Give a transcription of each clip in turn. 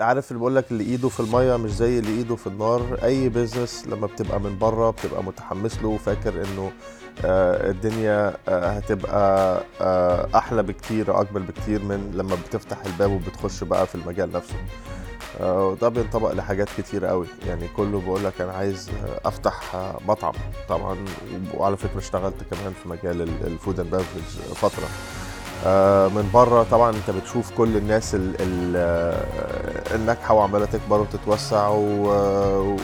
عارف اللي بقول لك اللي إيده في المية مش زي اللي إيده في النار. أي business لما بتبقى من بره بتبقى متحمس له وفاكر إنه آه، الدنيا آه، هتبقى آه، أحلى بكتير أسهل بكتير من لما بتفتح الباب وبتخش بقى في المجال نفسه. وده بينطبق لحاجات كتير قوي. يعني كله بقول لك أنا عايز أفتح مطعم طبعا وعلى فكرة اشتغلت كمان في مجال ال food and فترة. من بره طبعا أنت بتشوف كل الناس ال- ال- آه، الناجحة وعمالة تكبر وتتوسع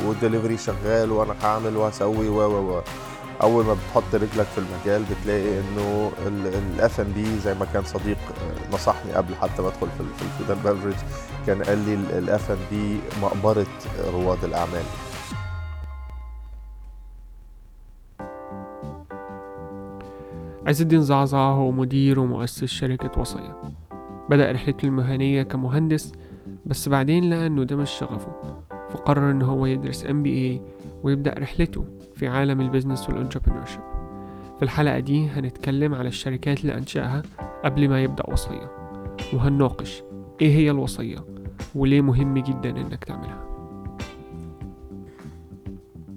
والدليفري شغال وأنا هعمل وهسوي و و أول ما بتحط رجلك في المجال بتلاقي إنه الاف ام بي زي ما كان صديق آه، نصحني قبل حتى ما أدخل في ال food and كان قال لي الاف ام بي مقبرة رواد الأعمال. عز الدين زعزع هو مدير ومؤسس شركة وصية. بدأ رحلته المهنية كمهندس بس بعدين لقى إنه ده مش شغفه فقرر إن هو يدرس MBA ويبدأ رحلته في عالم ال business وال entrepreneurship في الحلقة دي هنتكلم على الشركات اللي أنشأها قبل ما يبدأ وصية وهنناقش إيه هي الوصية وليه مهم جدا إنك تعملها.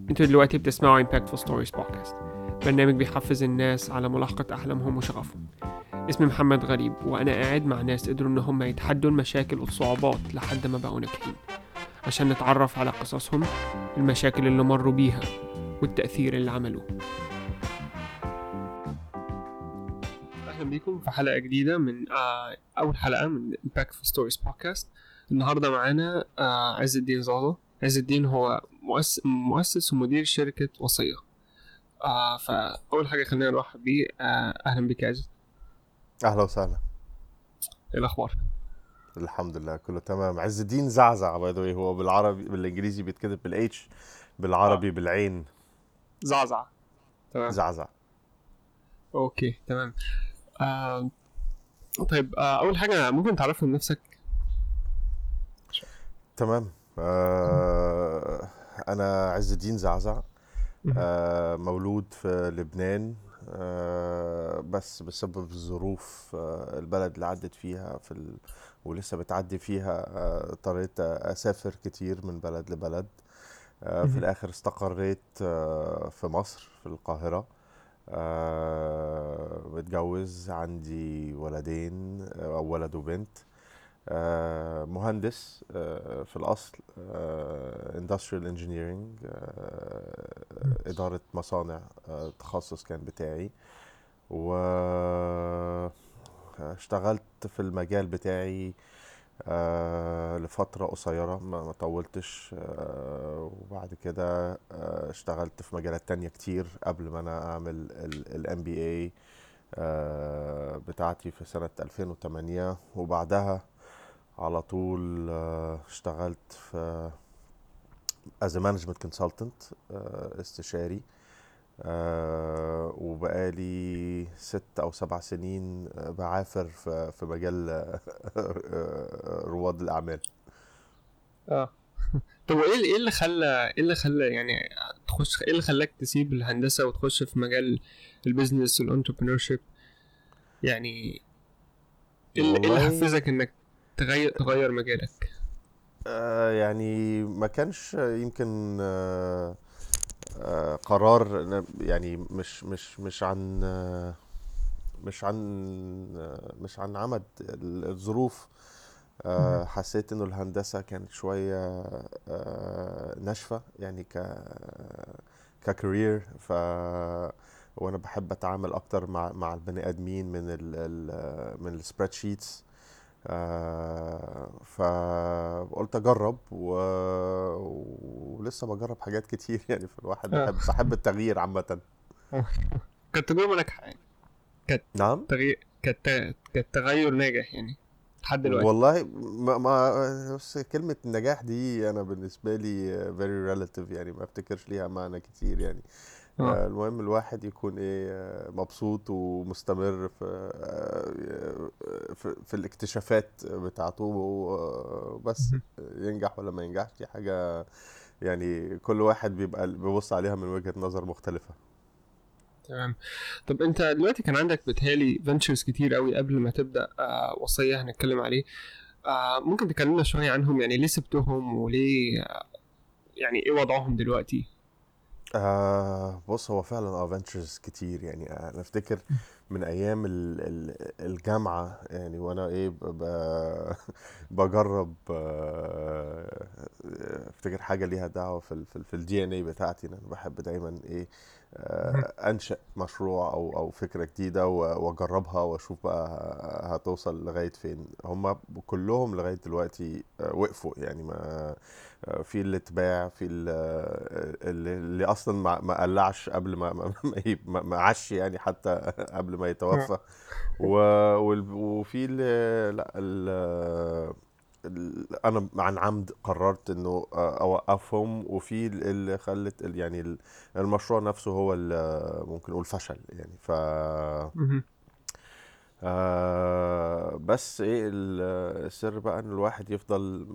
أنتوا دلوقتي بتسمعوا Impactful Stories Podcast. برنامج بيحفز الناس على ملاحقة أحلامهم وشغفهم. اسمي محمد غريب وأنا قاعد مع ناس قدروا إن هم يتحدوا المشاكل والصعوبات لحد ما بقوا ناجحين عشان نتعرف على قصصهم المشاكل اللي مروا بيها والتأثير اللي عملوه. أهلا بيكم في حلقة جديدة من آه أول حلقة من Impactful Stories Podcast. النهاردة معانا آه عز الدين زازا. عز الدين هو مؤسس, ومدير شركة وصية. آه فأول حاجة خلينا نرحب بيه آه أهلا بك يا عز أهلا وسهلا. إيه الأخبار؟ الحمد لله كله تمام. عز الدين زعزع by the way هو بالعربي بالإنجليزي بيتكتب بال H بالعربي بالعين. زعزع. تمام. زعزع. okay تمام. آه طيب آه أول حاجة ممكن تعرفنا نفسك؟ تمام. آه أنا عز الدين زعزع. آه مولود في لبنان آه بس بسبب الظروف آه البلد اللي عدت فيها في ال... ولسه بتعدي فيها آه اضطريت أسافر كتير من بلد لبلد. آه في. الآخر استقريت آه في مصر في القاهرة. آه متجوز عندي ولدين آه، أو ولد وبنت. آه، مهندس آه، في الأصل آه، industrial engineering آه، إدارة مصانع آه، التخصص كان بتاعي. و اشتغلت في المجال بتاعي آه، لفترة قصيرة ما طولتش آه، وبعد كده آه، اشتغلت في مجالات تانية كتير قبل ما أنا أعمل ال MBA آه، بتاعتي في سنة 2008 وبعدها على طول آه، اشتغلت في management consultant آه، استشاري آه، وبقالي ست أو سبع سنين آه، بعافر في مجال رواد الأعمال. آه. طب إيه اللي خلى إيه اللي خلى يعني تخش إيه اللي خلاك تسيب الهندسة وتخش في مجال ال business وال entrepreneurship يعني إيه اللي, إيه حفزك إنك تغير تغير مجالك. آه، يعني ما كانش يمكن آه، آه، قرار يعني مش مش مش عن آه، مش عن آه، مش عن عمد. ال- الظروف آه،. حسيت إنه الهندسة كانت شوية آه، ناشفة يعني ك ككارير ف وأنا بحب أتعامل أكتر مع مع البني آدمين من ال ال من السبريد شيتس آه، فقلت أجرب و... ولسه بجرب حاجات كتير يعني في الواحد آه. بحب بحب التغيير عامة. كانت تجربة ناجحة يعني. نعم؟ تغيير كانت كانت تغير ناجح يعني لحد دلوقتي. والله ما, ما بس كلمة النجاح دي أنا بالنسبة لي very relative يعني ما أفتكرش ليها معنى كتير يعني. آه، المهم الواحد يكون إيه آه، مبسوط ومستمر في آه، في, في الاكتشافات بتاعته وبس مهم. ينجح ولا ما ينجحش دي حاجة يعني كل واحد بيبقى بيبص عليها من وجهة نظر مختلفة. تمام. طب أنت دلوقتي كان عندك بتهيألي ventures كتير قوي قبل ما تبدأ آه وصية هنتكلم عليه. آه ممكن تكلمنا شوية عنهم؟ يعني ليه سبتهم وليه آه يعني إيه وضعهم دلوقتي؟ آه بص هو فعلا adventures كتير يعني أنا أفتكر من أيام ال- ال- الجامعة يعني وأنا إيه بجرب آه، أفتكر حاجة ليها دعوة في ال في, ال في ال DNA بتاعتي أنا بحب دايما إيه. آه، أنشأ مشروع أو أو فكرة جديدة وأجربها وأشوف بقى هتوصل لغاية فين. هم كلهم لغاية دلوقتي آه، وقفوا يعني ما آه، في اللي اتباع في ال- اللي, اللي أصلا ما ما قلعش قبل ما ما ما ما- عاش يعني حتى قبل ما يتوفى. وفي اللي لا ال- ال- أنا عن عمد قررت إنه أوقفهم وفي اللي خلت يعني ال- المشروع نفسه هو اللي ممكن نقول فشل يعني ف. آه بس إيه ال- السر بقى إن الواحد يفضل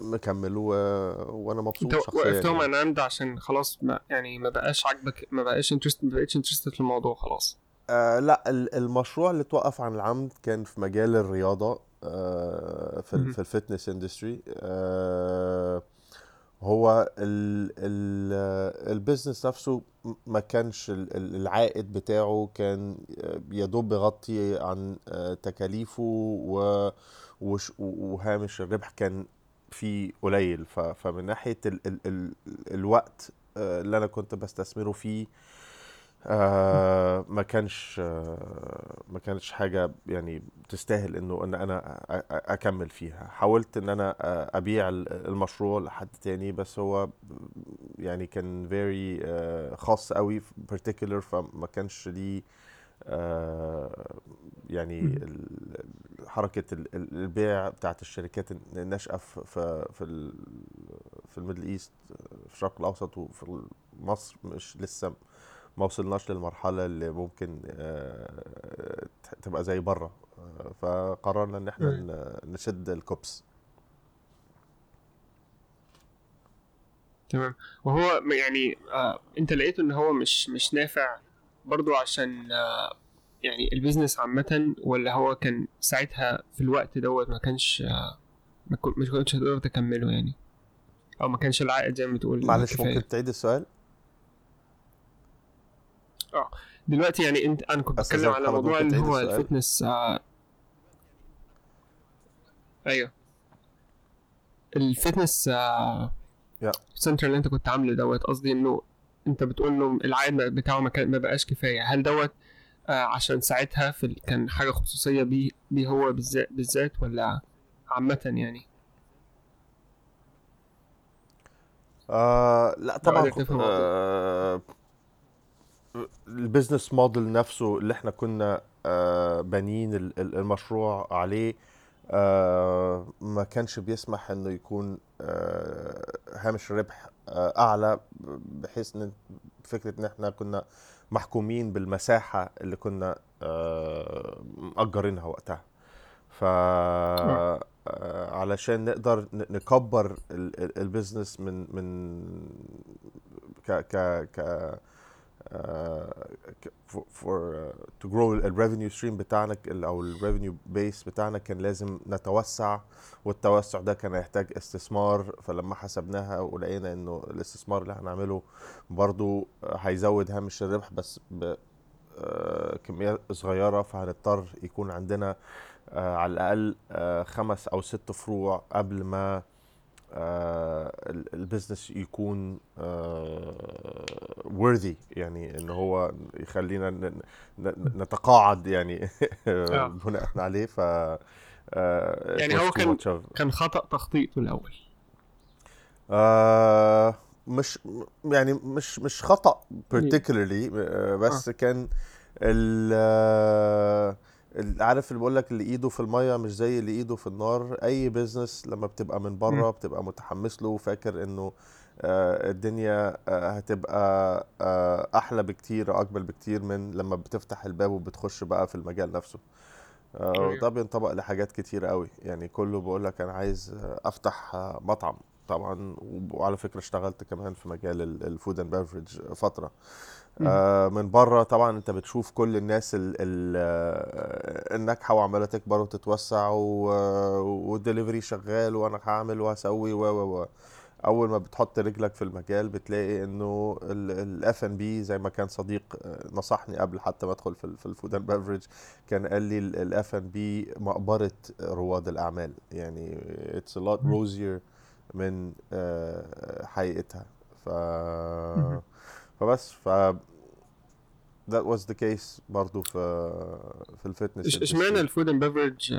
مكمل. وأنا مبسوط شخصيا وقفتهم يعني عن عمد عشان خلاص ما يعني ما بقاش عاجبك ما بقاش interest ما بقتش interested في الموضوع خلاص آه لا ال- المشروع اللي توقف عن العمد كان في مجال الرياضة آه في ال مهم. في ال fitness industry آه هو ال ال البيزنس نفسه ما كانش ال- ال- العائد بتاعه كان آه، يا دوب بيغطي عن آه، تكاليفه وهامش الربح كان فيه قليل فمن ناحية ال ال ال الوقت آه، اللي أنا كنت بستثمره فيه آه ما كانش آه ما كانتش حاجة يعني تستاهل إنه إن أنا أكمل فيها. حاولت إن أنا أبيع ال- المشروع لحد تاني بس هو يعني كان very آه خاص قوي particular فما كانش ليه آه يعني ال- البيع بتاعت الشركات الناشئة في في في ال Middle East في الشرق الأوسط وفي مصر مش لسه ما وصلناش للمرحلة اللي ممكن آه، تبقى زي بره. آه، فقررنا إن إحنا. ن- نشد الكوبس. تمام. وهو م- يعني آه أنت لقيت إن هو مش مش نافع برضو عشان آه يعني البيزنس عامة ولا هو كان ساعتها في الوقت دوت ما كانش آه ما كنتش هتقدر تكمله يعني؟ أو ما كانش العائد زي ما بتقول معلش ممكن تعيد السؤال؟ آه. دلوقتي يعني انت أنا كنت بتكلم على موضوع اللي هو ال fitness آه أيوه. ال fitness آه center اللي انت كنت عامله دوت قصدي إنه انت بتقول إنه العائد بتاعه ما, كان ما بقاش كفاية. هل دوت آه عشان ساعتها في. كان حاجة خصوصية بيه بيه هو بالذات بالذات ولا عامة يعني؟ آه لا طبعا آه البيزنس موديل نفسه اللي إحنا كنا آه بانيين ال- ال- المشروع عليه آه ما كانش بيسمح إنه يكون آه هامش آه أعلى بحيث إن فكرة إن إحنا كنا محكومين بالمساحة اللي كنا مأجرينها وقتها. ف علشان نقدر نكبر ال- ال- البيزنس من من ك ك ك آه، ك- for for, uh, to grow ال revenue stream بتاعنا أو ال revenue base بتاعنا كان لازم نتوسع والتوسع ده كان هيحتاج استثمار فلما حسبناها ولقينا إنه الاستثمار اللي هنعمله برضو آه، هيزود هامش الربح بس ب آه، صغيرة فهنضطر يكون عندنا آه، على الأقل آه، خمس أو ست فروع قبل ما آه، ال- البيزنس يكون worthy يعني إن هو يخلينا نتقاعد يعني آه. بناء عليه ف آه، يعني هو كان كان خطأ تخطيطه الأول. آه مش يعني مش مش مم. particularly آه بس كان آه، ال- عارف اللي بقول لك اللي إيده في المية مش زي اللي إيده في النار. أي business لما بتبقى من. بره بتبقى متحمس له وفاكر إنه آه، الدنيا آه، هتبقى آه، أحلى بكتير اقبل بكتير من لما بتفتح الباب وبتخش بقى في المجال نفسه. وده أيوه. بينطبق لحاجات كتير قوي. يعني كله بيقول لك أنا عايز أفتح مطعم طبعا. وعلى فكرة اشتغلت كمان في مجال ال food and beverage فترة. من بره طبعا أنت بتشوف كل الناس ال- ال- آه، الناجحة وعماله تكبر وتتوسع والدليفري شغال وأنا هعمل وهسوي و و و أول ما بتحط رجلك في المجال بتلاقي إنه الاف ان بي زي ما كان صديق آه، نصحني قبل حتى ما أدخل في ال food and beverage كان قال لي الاف ان بي مقبرة رواد الأعمال يعني it's a lot مم. rosier من آه، حقيقتها ف. فبس ف that was the case برضو في في ال fitness اشمعنى الفود اند بفرج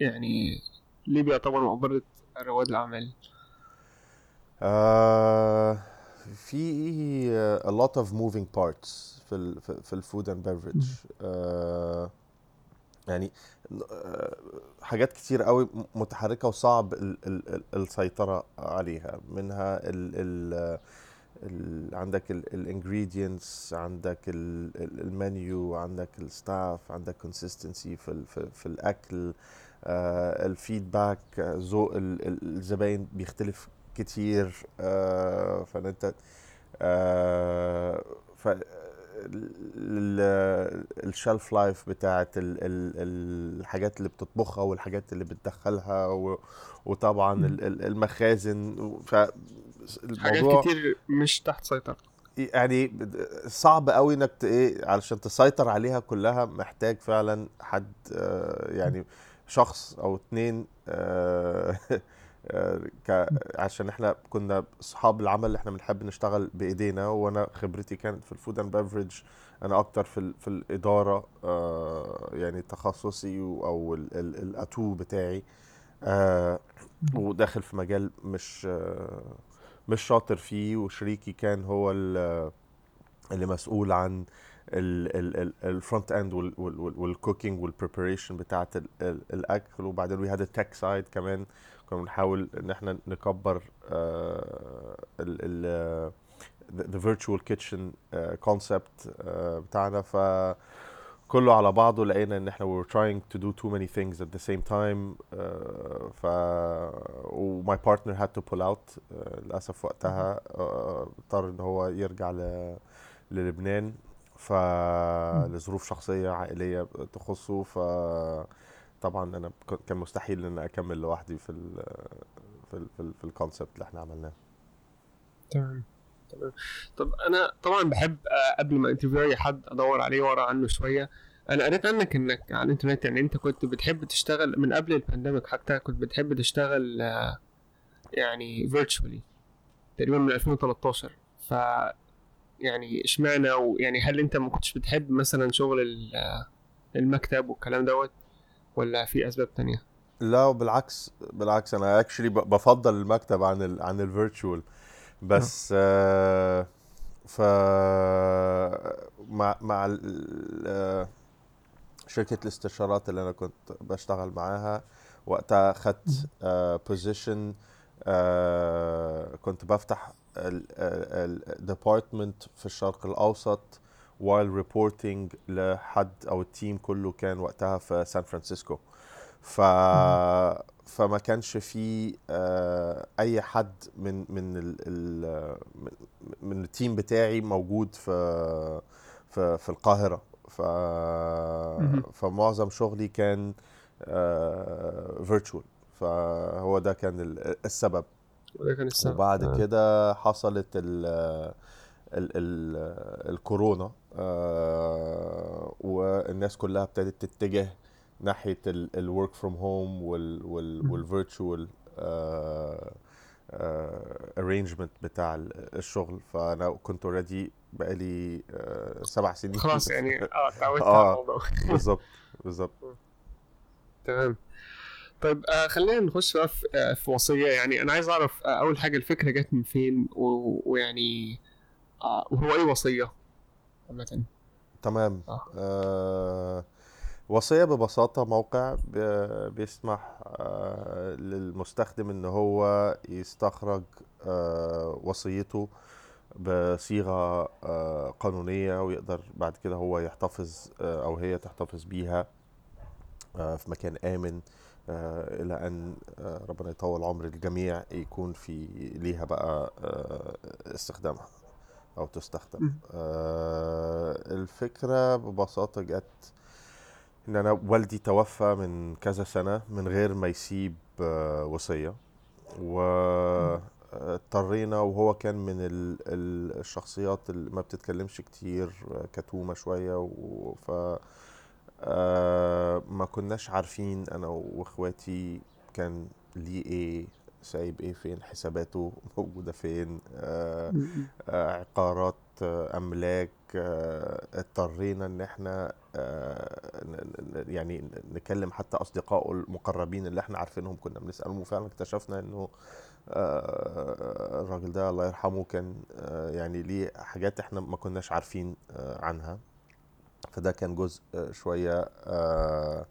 يعني ليه بيعتبر مقبرة رواد الأعمال؟ آه في a lot of moving parts في ال في ال food and beverage آه يعني آه، حاجات كتير قوي متحركة وصعب ال ال ال السيطرة عليها منها ال عندك ال ingredients عندك المنيو عندك ال staff عندك consistency في ال في, الأكل آه ال feedback ذوق ال- ال- الزباين بيختلف كتير آه فانت آه ف ال shelf life بتاعت ال ال الحاجات اللي بتطبخها والحاجات اللي بتدخلها وطبعا المخازن ف حاجات الموضوع كتير مش تحت سيطرة. يعني صعب قوي انك إيه علشان تسيطر عليها كلها محتاج فعلا حد آه، يعني شخص أو اتنين آه، آه، ك- عشان إحنا كنا اصحاب العمل اللي إحنا بنحب نشتغل بإيدينا وأنا خبرتي كانت في ال food and beverage أنا أكتر في ال- في الإدارة يعني تخصصي أو ال- ال- الأتو بتاعي وداخل في مجال مش مش شاطر فيه وشريكي كان هو ال- اللي مسؤول عن ال front end وال cooking وال preparation ال- الأكل. وبعدين we had ال tech side كمان. كنا بنحاول إن إحنا نكبر آه، ال ال the virtual kitchen آه، concept آه، بتاعنا. ف كله على بعضه لقينا إن إحنا we were trying to do too many things at the same time آه، ف و my partner had to pull out آه، للأسف وقتها آه، اضطر إن هو يرجع ل... للبنان ف لظروف شخصية عائلية تخصه ف طبعا أنا كان مستحيل إن أكمل لوحدي في ال في ال في, ال في ال concept اللي إحنا عملناه. تمام. تمام طب أنا طبعا بحب آه، قبل ما interview حد أدور عليه وأقرأ عنه شوية. أنا قريت عنك إنك على الإنترنت يعني أنت كنت بتحب تشتغل من قبل ال pandemic حتى كنت بتحب تشتغل آه، يعني virtually تقريبا من 2013 ف يعني إشمعنى؟ ويعني هل أنت ما كنتش بتحب مثلا شغل آه، المكتب والكلام دوت ولا في أسباب تانية؟ لا بالعكس بالعكس أنا actually بفضل المكتب عن ال عن ال virtual بس آه. ف مع مع آه، شركة الاستشارات اللي أنا كنت بشتغل معاها وقتها خدت position كنت بفتح ال department في الشرق الأوسط while reporting لحد أو ال team كله كان وقتها في سان فرانسيسكو ف فما كانش في آه، أي حد من من ال ال من- التيم بتاعي موجود في في في القاهرة ف. فمعظم شغلي كان virtual فهو ده كان ال- السبب وده كان السبب وبعد آه. كده حصلت ال ال ال الكورونا آه، والناس كلها ابتدت تتجه ناحية ال work from home وال virtual arrangement بتاع ال- الشغل. فأنا كنت already بقالي آه، سبع سنين. خلاص يعني آه اتعودت آه. على الموضوع. بالظبط بالظبط. تمام. طيب آه خلينا نخش بقى في, آه في وصية. يعني أنا عايز أعرف آه أول حاجة الفكرة جت من فين؟ ويعني آه وهو إيه وصية عامة؟ تمام. آه. آه وصية ببساطة موقع بيسمح آه للمستخدم إن هو يستخرج آه وصيته بصيغة آه قانونية ويقدر بعد كده هو يحتفظ أو هي تحتفظ بيها في مكان آمن إلى أن ربنا يطول عمر الجميع يكون في ليها بقى استخدامها أو تستخدم مم. الفكرة ببساطة جت إن أنا والدي توفى من كذا سنة من غير ما يسيب آه، وصية واضطرينا وهو كان من ال- ال- الشخصيات اللي ما بتتكلمش كتير آه، كتومة شوية و- ف آه، ما كناش عارفين أنا وإخواتي كان ليه إيه سايب إيه فين حساباته موجودة فين آه،. آه، عقارات آه، أملاك آه، اضطرينا إن إحنا آه، يعني نكلم حتى اصدقائه المقربين اللي إحنا عارفينهم. كنا بنسألهم وفعلا اكتشفنا إنه آه، الراجل ده الله يرحمه كان آه، يعني ليه حاجات إحنا ما كناش عارفين آه، عنها. فده كان جزء آه، شوية آه،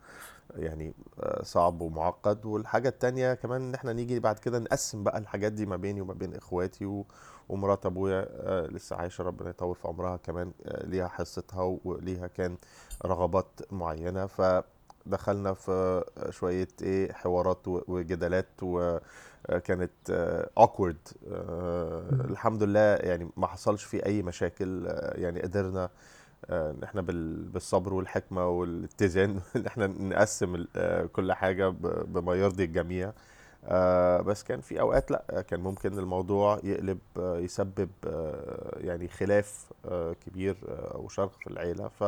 يعني آه، صعب ومعقد. والحاجة التانية كمان إن إحنا نيجي بعد كده نقسم بقى الحاجات دي ما بيني وما بين إخواتي ومرات أبويا آه، لسه عايشة ربنا يطول في عمرها كمان آه، ليها حصتها وليها كان رغبات معينة فدخلنا في شوية إيه حوارات وجدالات وكانت مم. الحمد لله يعني ما حصلش فيه أي مشاكل يعني قدرنا إن إحنا بال- بالصبر والحكمة والاتزان إن إحنا نقسم كل حاجة بما يرضي الجميع. آه، بس كان في أوقات لأ كان ممكن الموضوع يقلب آه، يسبب آه، يعني خلاف كبير أو شرخ في العيلة. ف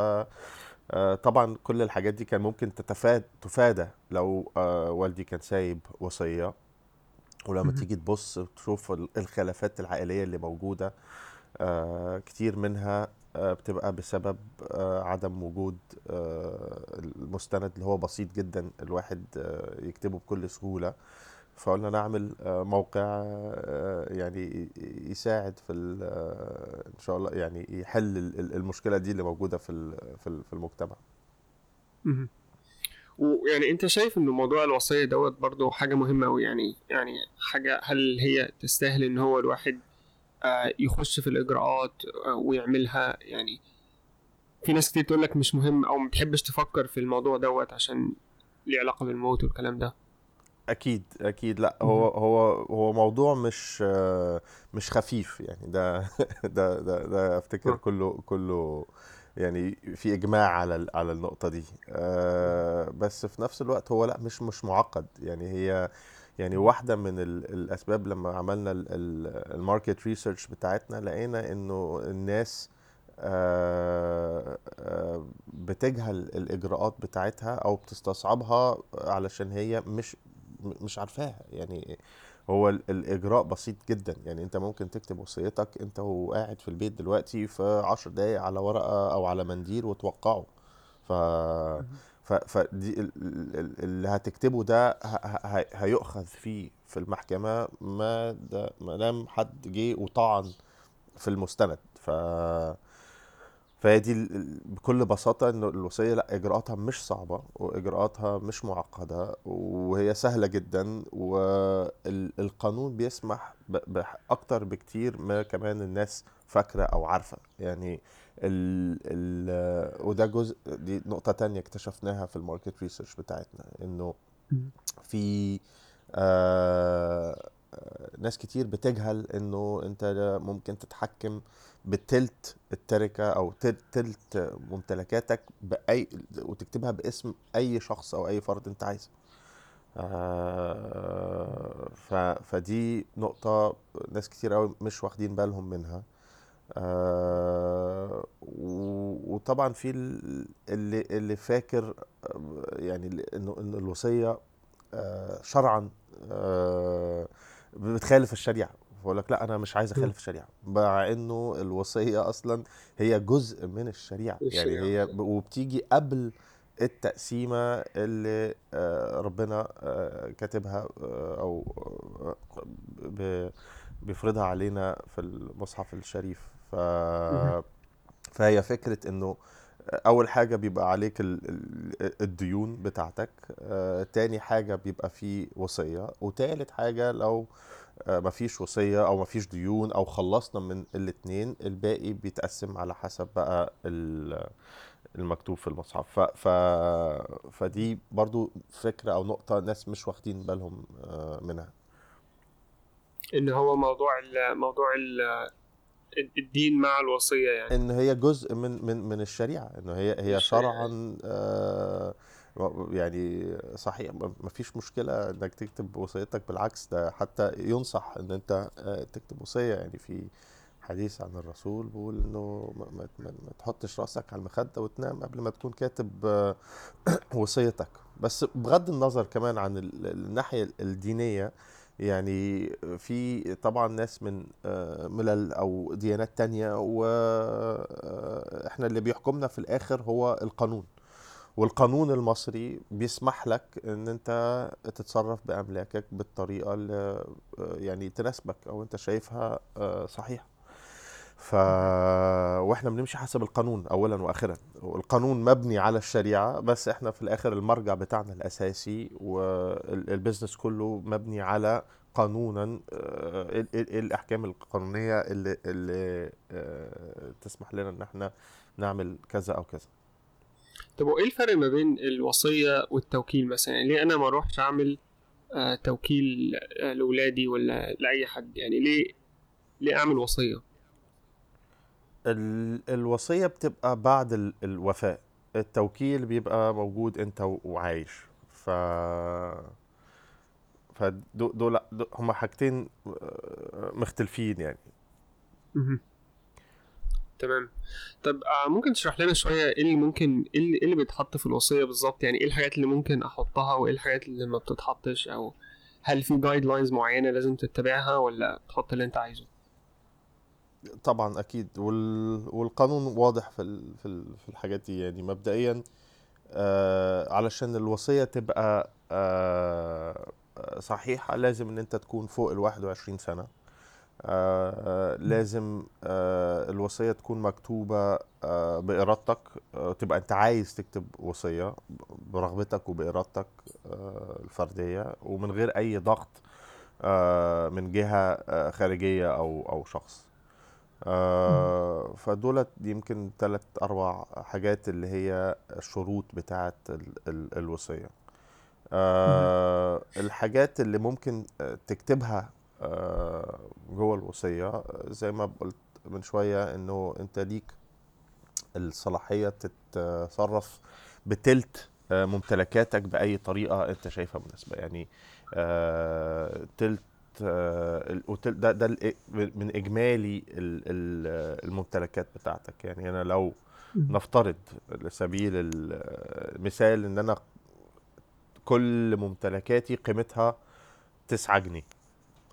طبعا كل الحاجات دي كان ممكن تتفاد تفادى لو آه، والدي كان سايب وصية ولما. تيجي تبص تشوف ال- الخلافات العائلية اللي موجودة آه، كتير منها آه، بتبقى بسبب آه، عدم وجود آه، المستند اللي هو بسيط جدا الواحد آه، يكتبه بكل سهولة فقلنا نعمل آه، موقع آه، يعني يساعد في آه، إن شاء الله يعني يحل ال- ال- المشكلة دي اللي موجودة في في ال- في المجتمع. ويعني انت شايف إن موضوع الوصية دوت برضو حاجة مهمة أوي يعني يعني حاجة هل هي تستاهل إن هو الواحد يخش في الإجراءات آه، ويعملها؟ يعني في ناس كتير تقول لك مش مهم أو ما بتحبش تفكر في الموضوع دوت عشان ليه علاقة بالموت والكلام ده. أكيد أكيد. لأ هو. هو هو موضوع مش مش خفيف يعني. ده ده ده, ده أفتكر. كله كله يعني في إجماع على على النقطة دي. آه، بس في نفس الوقت هو لأ مش مش معقد. يعني هي يعني واحدة من ال- الأسباب لما عملنا ال market research بتاعتنا لقينا إنه الناس آه، آه، بتجهل الإجراءات بتاعتها أو بتستصعبها علشان هي مش مش عارفاها. يعني هو ال- الإجراء بسيط جدا. يعني أنت ممكن تكتب وصيتك أنت وقاعد في البيت دلوقتي في عشر دقايق على ورقة أو على منديل وتوقعه. ف فدي ال- ال- ال- اللي هتكتبه ده هيؤخذ فيه في المحكمة ما ما دام حد جه وطعن في المستند. ف فهي دي بكل بساطة إن الوصية لأ إجراءاتها مش صعبة وإجراءاتها مش معقدة وهي سهلة جدا والقانون بيسمح بأكتر بكتير ما كمان الناس فاكرة أو عارفة يعني ال ال وده جزء دي نقطة تانية اكتشفناها في ال market research بتاعتنا مم. في آه آه، ناس كتير بتجهل إنه أنت ممكن تتحكم بتلت التركة أو تل- تلت ممتلكاتك بأي وتكتبها باسم أي شخص أو أي فرد أنت عايزه. آه، ف فدي نقطة ناس كتير قوي مش واخدين بالهم منها. آه، وطبعا في ال- اللي اللي فاكر يعني انه إن الوصية آه، شرعا بتخالف الشريعة. بقول لك لا أنا مش عايز. أخالف الشريعة مع إنه الوصية أصلا هي جزء من الشريعة يعني هي وبتيجي قبل التقسيمة اللي آه، ربنا آه، كاتبها آه، أو بيفرضها علينا في المصحف الشريف ف. فهي فكرة إنه أول حاجة بيبقى عليك ال- ال- الديون بتاعتك تاني حاجة بيبقى فيه وصية وتالت حاجة لو مفيش وصية أو مفيش ديون أو خلصنا من الاتنين الباقي بيتقسم على حسب بقى ال المكتوب في المصحف. ف... ف... فدي برضو فكرة أو نقطة ناس مش واخدين بالهم آه، منها. ان هو موضوع ال موضوع ال الدين مع الوصية يعني. إن هي جزء من من من الشريعة انه هي هي الشريعة. شرعا آه، يعني صحيح ما فيش مشكلة إنك تكتب وصيتك بالعكس ده حتى ينصح إن أنت آه، تكتب وصية. يعني في حديث عن الرسول بيقول إنه ما, ما, تحطش رأسك على المخدة وتنام قبل ما تكون كاتب آه، وصيتك. بس بغض النظر كمان عن ال- الناحية الدينية يعني في طبعا ناس من آه، ملل أو ديانات تانية وإحنا اللي بيحكمنا في الآخر هو القانون. والقانون المصري بيسمح لك إن أنت تتصرف بأملاكك بالطريقة اللي آه، يعني تناسبك أو أنت شايفها آه، صحيحة. ف وإحنا بنمشي حسب القانون اولا واخرا. والقانون مبني على الشريعة بس إحنا في الآخر المرجع بتاعنا الأساسي والبيزنس كله مبني على قانونا آه، الأحكام القانونية اللي اللي تسمح لنا إن إحنا نعمل كذا أو كذا. طب وإيه الفرق ما بين الوصية والتوكيل مثلا؟ يعني ليه أنا ما أروحش أعمل آه توكيل آه لاولادي ولا لأي حد؟ يعني ليه ليه أعمل وصية؟ ال- الوصية بتبقى بعد ال- الوفاة. التوكيل بيبقى موجود أنت و- وعايش. ف فدول دول دول هما حاجتين آه، مختلفين يعني. تمام. طب آه ممكن تشرح لنا شوية إيه اللي ممكن إيه اللي, إيه بيتحط في الوصية بالظبط؟ يعني إيه الحاجات اللي ممكن أحطها وإيه الحاجات اللي ما بتتحطش؟ أو هل في جايد لاينز معينة لازم تتبعها ولا تحط اللي أنت عايزه؟ طبعا أكيد. وال... والقانون واضح في ال... في ال... في الحاجات دي. يعني مبدئيا آه علشان الوصية تبقى آه صحيحة لازم إن أنت تكون فوق ال 21 سنة. آه لازم آه الوصية تكون مكتوبة آه بإرادتك. آه تبقى أنت عايز تكتب وصية برغبتك وبإرادتك آه الفردية ومن غير أي ضغط آه من جهة آه خارجية أو أو شخص. آه فدولت يمكن ثلاث أربع حاجات اللي هي الشروط بتاعة ال ال الوصية. آه الحاجات اللي ممكن آه، تكتبها آه، جوه الوصية آه، زي ما قلت من شوية إنه أنت ليك الصلاحية تتصرف بتلت آه، ممتلكاتك بأي طريقة أنت شايفها مناسبة. يعني آه، تلت آه، ال- وتل- ده ده من إجمالي ال- ال- الممتلكات بتاعتك. يعني أنا لو نفترض لسبيل المثال إن أنا كل ممتلكاتي قيمتها تسعة جنيه.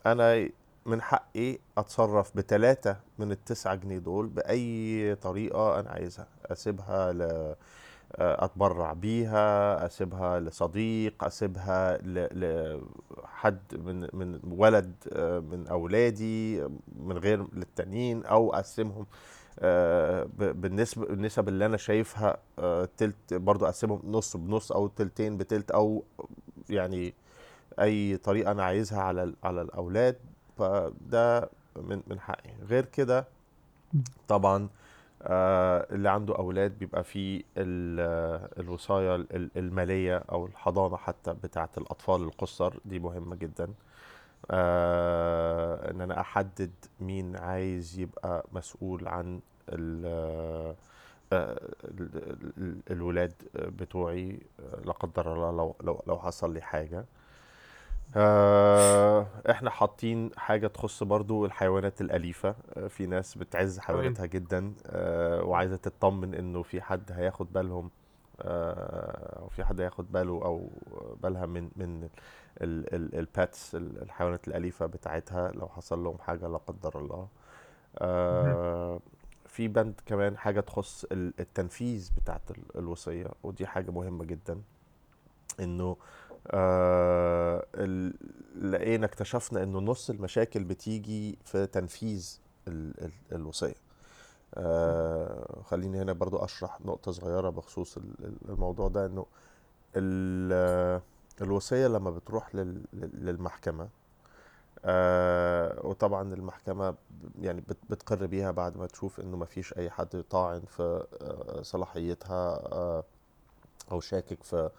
أنا من حقي أتصرف بتلاتة من التسعة جنيه دول بأي طريقة أنا عايزها. أسيبها ل أتبرع بيها أسيبها لصديق أسيبها لحد من من ولد آه، من أولادي من غير للتانيين أو أقسمهم آه، بالنسبة النسب اللي أنا شايفها آه، تلت برضو أقسمهم نص بنص أو تلتين بتلت أو يعني أي طريقة أنا عايزها على على الأولاد فده من من حقي. غير كده طبعا آه، اللي عنده أولاد بيبقى آه، الوصايه ال- المالية أو الحضانة حتى بتاعة الأطفال القصر. دي مهمة جدا. آه، إن أنا أحدد مين عايز يبقى مسؤول عن آه، ال- ال- الولاد بتوعي لا قدر الله لو لو لو حصل لي حاجة. آه، إحنا حاطين حاجة تخص برضو الحيوانات الأليفة. آه، في ناس بتعز حيواناتها جدا آه، وعايزة تطمن إنه في حد هياخد بالهم آه، أو في حد هياخد باله أو بالها من من الباتس الحيوانات الأليفة بتاعتها لو حصل لهم حاجة لا قدر الله. آه، في بند كمان حاجة تخص ال- التنفيذ بتاعت ال- الوصية ودي حاجة مهمة جدا إنه آه ال- لقينا اكتشفنا إنه نص المشاكل بتيجي في تنفيذ ال ال الوصية. آه خليني هنا برضو أشرح نقطة صغيرة بخصوص ال- ال- الموضوع ده إنه ال- الوصية لما بتروح لل- لل- للمحكمة آه وطبعا المحكمة ب- يعني بت- بتقر بيها بعد ما تشوف إنه ما فيش أي حد طاعن في آه، صلاحيتها آه، أو شاكك في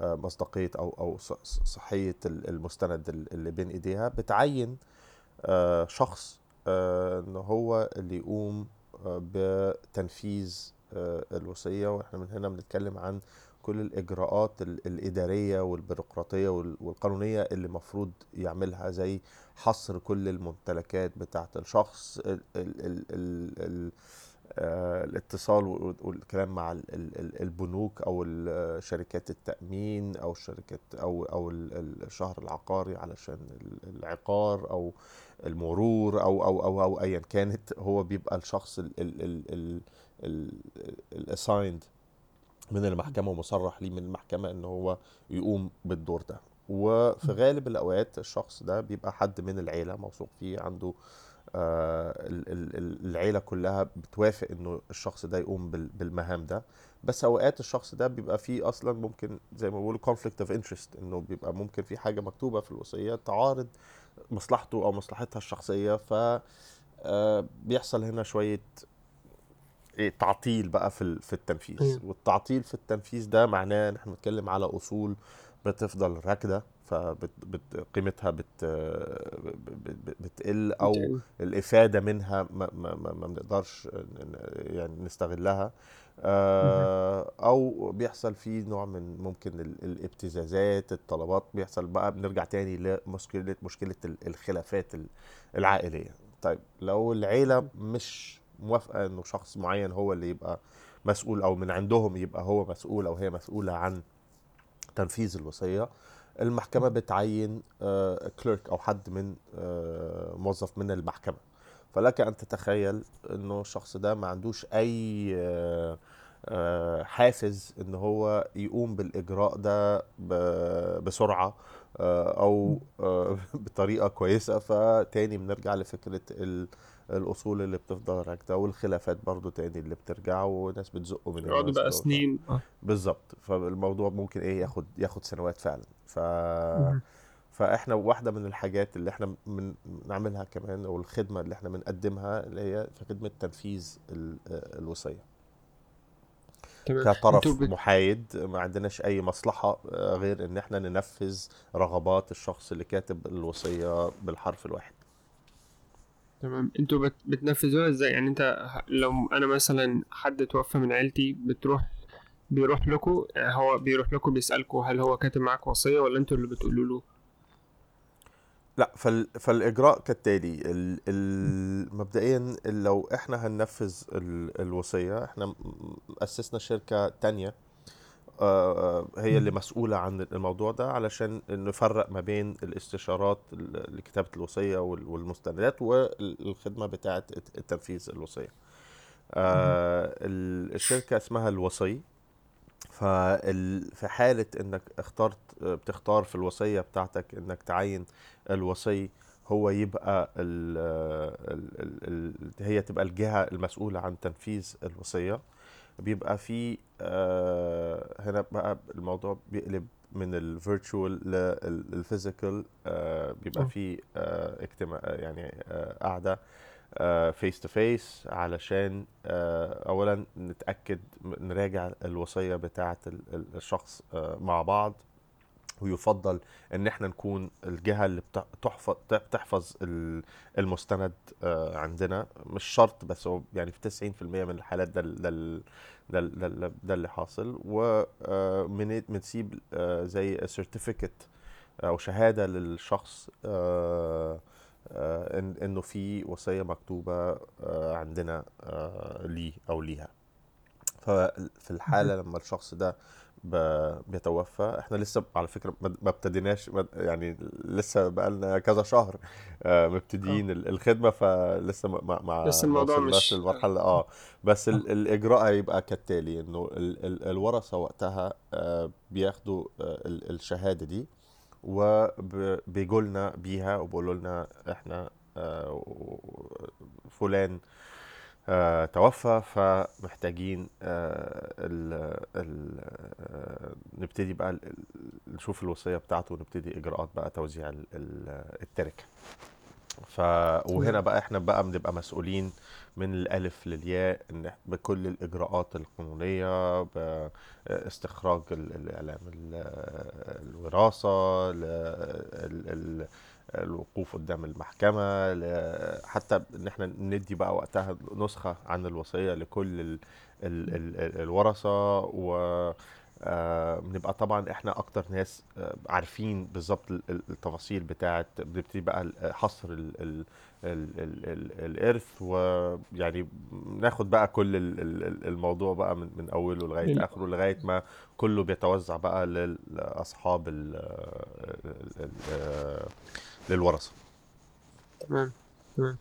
مصداقية أو أو ص- ص- صحية ال- المستند ال- اللي بين إيديها بتعين آه، شخص آه، إن هو اللي يقوم آه، بتنفيذ الوصية. وإحنا من هنا بنتكلم عن كل الإجراءات ال- الإدارية والبيروقراطية وال- والقانونية اللي المفروض يعملها زي حصر كل الممتلكات بتاعة الشخص ال ال ال ال ال الاتصال وال- والكلام مع ال- ال- ال- البنوك أو شركات التأمين أو الشركات أو أو ال- ال- الشهر العقاري علشان ال- العقار أو المرور أو أو أو أو ايا كانت هو بيبقى الشخص ال ال ال ال ال الاسايند من المحكمة ومصرح ليه من المحكمة إن هو يقوم بالدور ده. وفي غالب الأوقات الشخص ده بيبقى حد من العيلة موثوق فيه عنده آه، ال- ال- ال- العيلة كلها بتوافق إنه الشخص ده يقوم بال- بالمهام ده. بس أوقات الشخص ده بيبقى فيه أصلا ممكن زي ما بيقولوا conflict of interest إنه بيبقى ممكن في حاجة مكتوبة في الوصية تعارض مصلحته أو مصلحتها الشخصية. ف آه، بيحصل هنا شوية إيه تعطيل بقى في في التنفيذ. والتعطيل في التنفيذ ده معناه إن إحنا بنتكلم على أصول بتفضل راكدة. فقيمتها بت بت- بت- بتقل أو. الإفادة منها ما, ما, ما بنقدرش يعني نستغلها آه، أو بيحصل فيه نوع من ممكن ال- الابتزازات الطلبات بيحصل بقى بنرجع تاني لمشكله مشكلة ال- الخلافات ال- العائلية طيب لو العيلة مش موافقة إنه شخص معين هو اللي يبقى مسؤول أو من عندهم يبقى هو مسؤول أو هي مسؤولة عن تنفيذ الوصية المحكمة بتعين كليرك أو حد من آه، موظف من المحكمة. فلك أن تتخيل إنه الشخص ده ما عندوش أي آه، آه، حافز إن هو يقوم بالإجراء ده بسرعة آه، أو آه، بطريقة كويسة. فتاني بنرجع لفكرة الأصول اللي بتفضل راكده والخلافات برضو تاني اللي بترجع وناس بتزقه من يقعدوا الناس بقى. سنين آه بالظبط فالموضوع ممكن إيه ياخد ياخد سنوات فعلا ف. فإحنا واحدة من الحاجات اللي إحنا من بنعملها كمان أو الخدمة اللي إحنا بنقدمها اللي هي في خدمة تنفيذ ال- الوصية تمام كطرف. محايد ما عندناش أي مصلحة آه، غير إن إحنا ننفذ رغبات الشخص اللي كاتب الوصية بالحرف الواحد تمام. أنتوا بت... بتنفذوها إزاي؟ يعني انت لو أنا مثلا حد توفى من عيلتي بتروح بيروح لكم هو بيروح لكم بيسألكم هل هو كاتب معاك وصية ولا أنتوا اللي بتقولوا له؟ لا فال... فالإجراء كالتالي. ال... ال... مبدئيا لو إحنا هننفذ ال... الوصية إحنا اسسنا شركة تانية هي اللي. مسؤولة عن الموضوع ده علشان نفرق ما بين الاستشارات لكتابة الوصية وال- والمستندات والخدمة بتاعة تنفيذ الوصية. آه، ال- الشركة اسمها الوصي. ففي حالة إنك اخترت بتختار في الوصية بتاعتك إنك تعين الوصي هو يبقى ال ال ال ال هي تبقى الجهة المسؤولة عن تنفيذ الوصية. بيبقى في آه، هنا بقى الموضوع بيقلب من ال virtual لل physical بيبقى آه. في آه، اجتماع يعني آه، قعدة face to face علشان آه، اولا نتأكد نراجع الوصية بتاعة ال- ال- الشخص آه، مع بعض ويفضل إن إحنا نكون الجهة اللي بت- تحفظ بتحفظ ال- المستند آه، عندنا مش شرط بس هو يعني في 90% من الحالات ده ده ال- ده ال- ده ال- ده اللي حاصل وبنسيب زي سيرتيفيكت أو شهادة للشخص آه، آه، إن إنه في وصية مكتوبة آه، عندنا آه، ليه أو ليها. ففي الحالة لما الشخص ده بيتوفى. إحنا لسه على فكرة ما ابتديناش يعني لسه بقالنا كذا شهر آه، مبتدئين ال- الخدمة فلسه ما ما لسه الموضوع مش للمرحلة. آه. بس ال- الإجراء هيبقى كالتالي إنه ال- ال- الورثة وقتها آه، بياخدوا آه، ال- الشهادة دي وبيجوا لنا بيها وبيقولوا لنا إحنا آه، فلان آه، توفى فمحتاجين آه، ال ال آه، نبتدي بقى نشوف الوصية بتاعته ونبتدي إجراءات بقى توزيع ال- ال- التركة. ف وهنا بقى إحنا بقى بنبقى مسؤولين من الألف للياء بكل الإجراءات القانونية باستخراج ال- الإعلام ال- الوراثة ل- ال- ال- الوقوف قدام المحكمه حتى ان إحنا ندي بقى وقتها نسخه عن الوصيه لكل ال ال ال الورثه و آه، بنبقى طبعا إحنا أكتر ناس آه، عارفين بالظبط ال- ال- التفاصيل بتاعه بنبتدي بقى حصر ال ال ال ال ال الارث ويعني ناخد بقى كل ال- ال- ال- الموضوع بقى من من اوله لغايه اخره لغايه ما كله بيتوزع بقى لاصحاب ال ال- ال- للورثة. تمام تمام.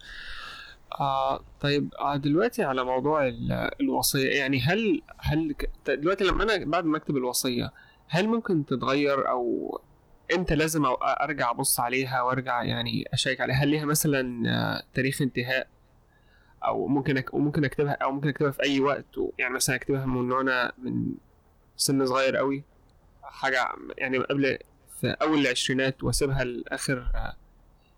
آه طيب آه دلوقتي على موضوع ال- الوصية يعني هل هل دلوقتي لما أنا بعد ما أكتب الوصية هل ممكن تتغير أو إمتى لازم أرجع أبص عليها وأرجع يعني أشيك عليها؟ هل ليها مثلا آه، تاريخ انتهاء؟ أو ممكن أك... وممكن أكتبها أو ممكن أكتبها في أي وقت. يعني مثلا أكتبها من وأنا من سن صغير قوي حاجة يعني قبل في أول العشرينات وأسيبها لآخر آه،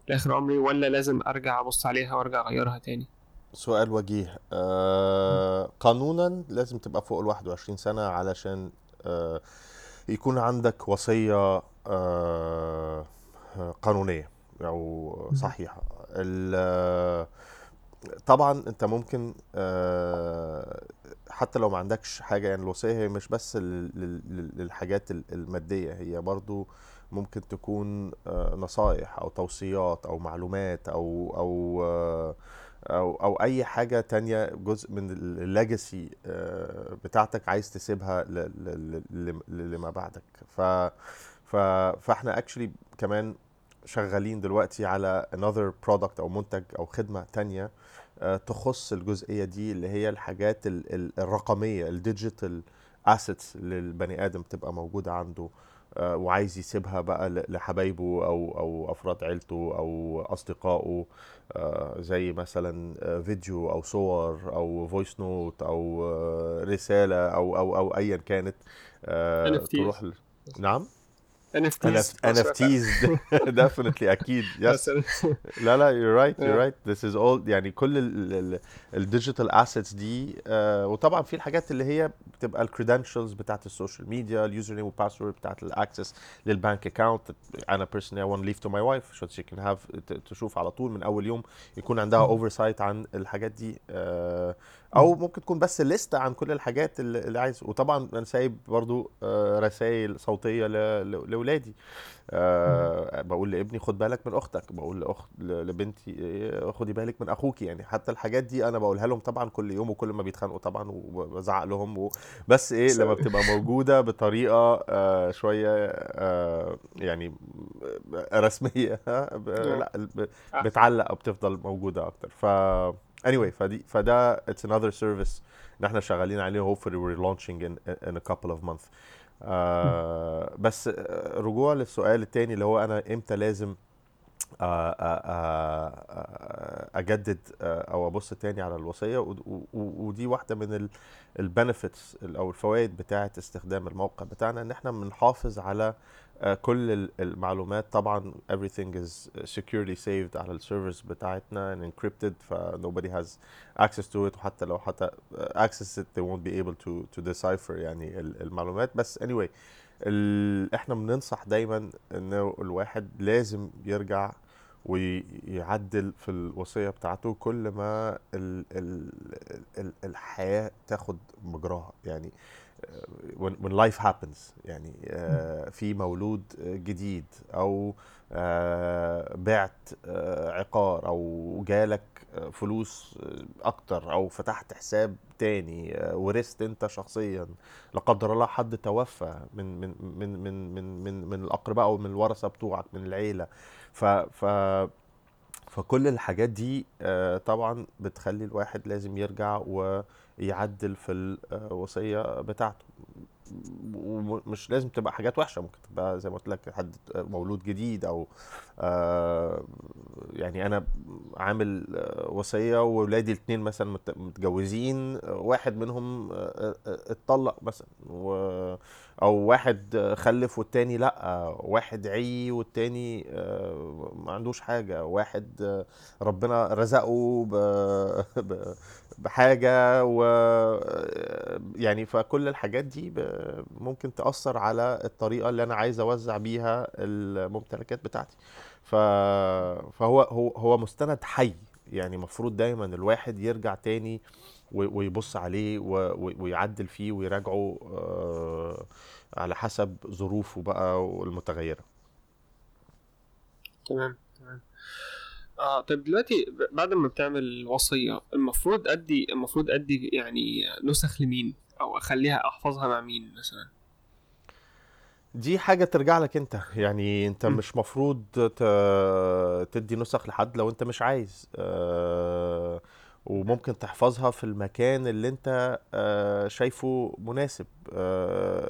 لآخر عمري ولا لازم أرجع أبص عليها وأرجع أغيرها تاني؟ سؤال وجيه. آه قانونا لازم تبقى فوق ال 21 سنة علشان آه يكون عندك وصية آه قانونية أو صحيحة. ال- طبعا أنت ممكن آه، حتى لو ما عندكش حاجة يعني الوصية هي مش بس لل- لل- للحاجات ال- المادية هي برضو ممكن تكون آه، نصايح أو توصيات أو معلومات أو أو آه، أو أو أي حاجة تانية جزء من ال legacy بتاعتك عايز تسيبها لما بعدك. ف فاحنا actually كمان شغالين دلوقتي على another product أو منتج أو خدمة تانية آه، تخص الجزئية دي اللي هي الحاجات ال- ال- الرقمية ال digital اللي البني آدم تبقى موجودة عنده. آه، وعايز يسيبها بقى لحبايبه أو أو أفراد عيلته أو أصدقائه آه، زي مثلا آه، فيديو أو صور أو voice note أو آه، رسالة أو أو أو ايا كانت آه،. تروح ل... نعم NFTs NFTs definitely أكيد yes. بس لا لا you're right you're right. This is all يعني كل ال digital assets دي آه وطبعا في الحاجات اللي هي بتبقى ال credentials بتاعت ال social media ال username وال password بتاعت ال access لل bank account أنا personally I want to leave to my wife so she can have تشوف على طول من أول يوم يكون عندها oversight عن الحاجات دي آه أو ممكن تكون بس لستة عن كل الحاجات اللي عايز. وطبعا أنا سايب برضو آه رسائل ل- لاولادي آه بقول لابني خد بالك من أختك بقول لأخت لبنتي إيه، خدي بالك من اخوكي يعني حتى الحاجات دي أنا بقولها لهم طبعا كل يوم وكل ما بيتخانقوا طبعا وبزعق لهم. و... بس إيه لما بتبقى موجودة بطريقة آه شوية آه يعني آه، رسمية لا بتعلق أو بتفضل موجودة أكتر. ف anyway فدي فده it's another service إن إحنا شغالين عليه hopefully we're launching in, in a couple of months. آه بس رجوع للسؤال التاني اللي هو أنا إمتى لازم آه، آه، آه، آه، أجدد أو أبص تاني على الوصية؟ ودي واحدة من البنفيتس أو الفوائد بتاعة استخدام الموقع بتاعنا إن إحنا بنحافظ على كل ال- المعلومات. طبعا everything is securely saved على السيرفرز بتاعتنا and encrypted ف nobody has access to it. وحتى لو حتى آه، access it they won't be able to to decipher يعني ال- المعلومات. بس anyway. إحنا بننصح دايما انه الواحد لازم يرجع ويعدل في الوصية بتاعته كل ما ال... ال... ال... الحياة تاخد مجراها. يعني آه، when, life happens يعني آه، في مولود جديد أو آه، بعت آه، عقار أو جالك فلوس أكتر أو فتحت حساب تاني ورثت أنت شخصيا لا قدر الله حد توفى من من من من من من, من الأقرباء أو من الورثة بتوعك من العيلة. ف ف فكل الحاجات دي آه، طبعا بتخلي الواحد لازم يرجع ويعدل في الوصية بتاعته. ومش لازم تبقى حاجات وحشة ممكن تبقى زي ما قلت لك حد مولود جديد أو آه، يعني أنا عامل وصية واولادي الاثنين مثلا مت- متجوزين واحد منهم آه، آه، اتطلق مثلا أو واحد خلف والتاني لأ واحد عي والتاني ما عندوش حاجة واحد ربنا رزقه ب... ب... بحاجة و يعني فكل الحاجات دي. ممكن تأثر على الطريقة اللي أنا عايز أوزع بيها الممتلكات بتاعتي ف... فهو هو هو مستند حي يعني مفروض دايما الواحد يرجع تاني ويبص عليه ويعدل فيه ويراجعه آه، على حسب ظروفه بقى المتغيرة تمام تمام آه طيب دلوقتي بعد ما بتعمل وصية المفروض أدي المفروض أدي يعني نسخ لمين؟ أو أخليها أحفظها مع مين مثلا؟ دي حاجة ترجع لك أنت. يعني أنت م. مش مفروض تدي نسخ لحد لو أنت مش عايز. آه، وممكن تحفظها في المكان اللي أنت آه، شايفه مناسب.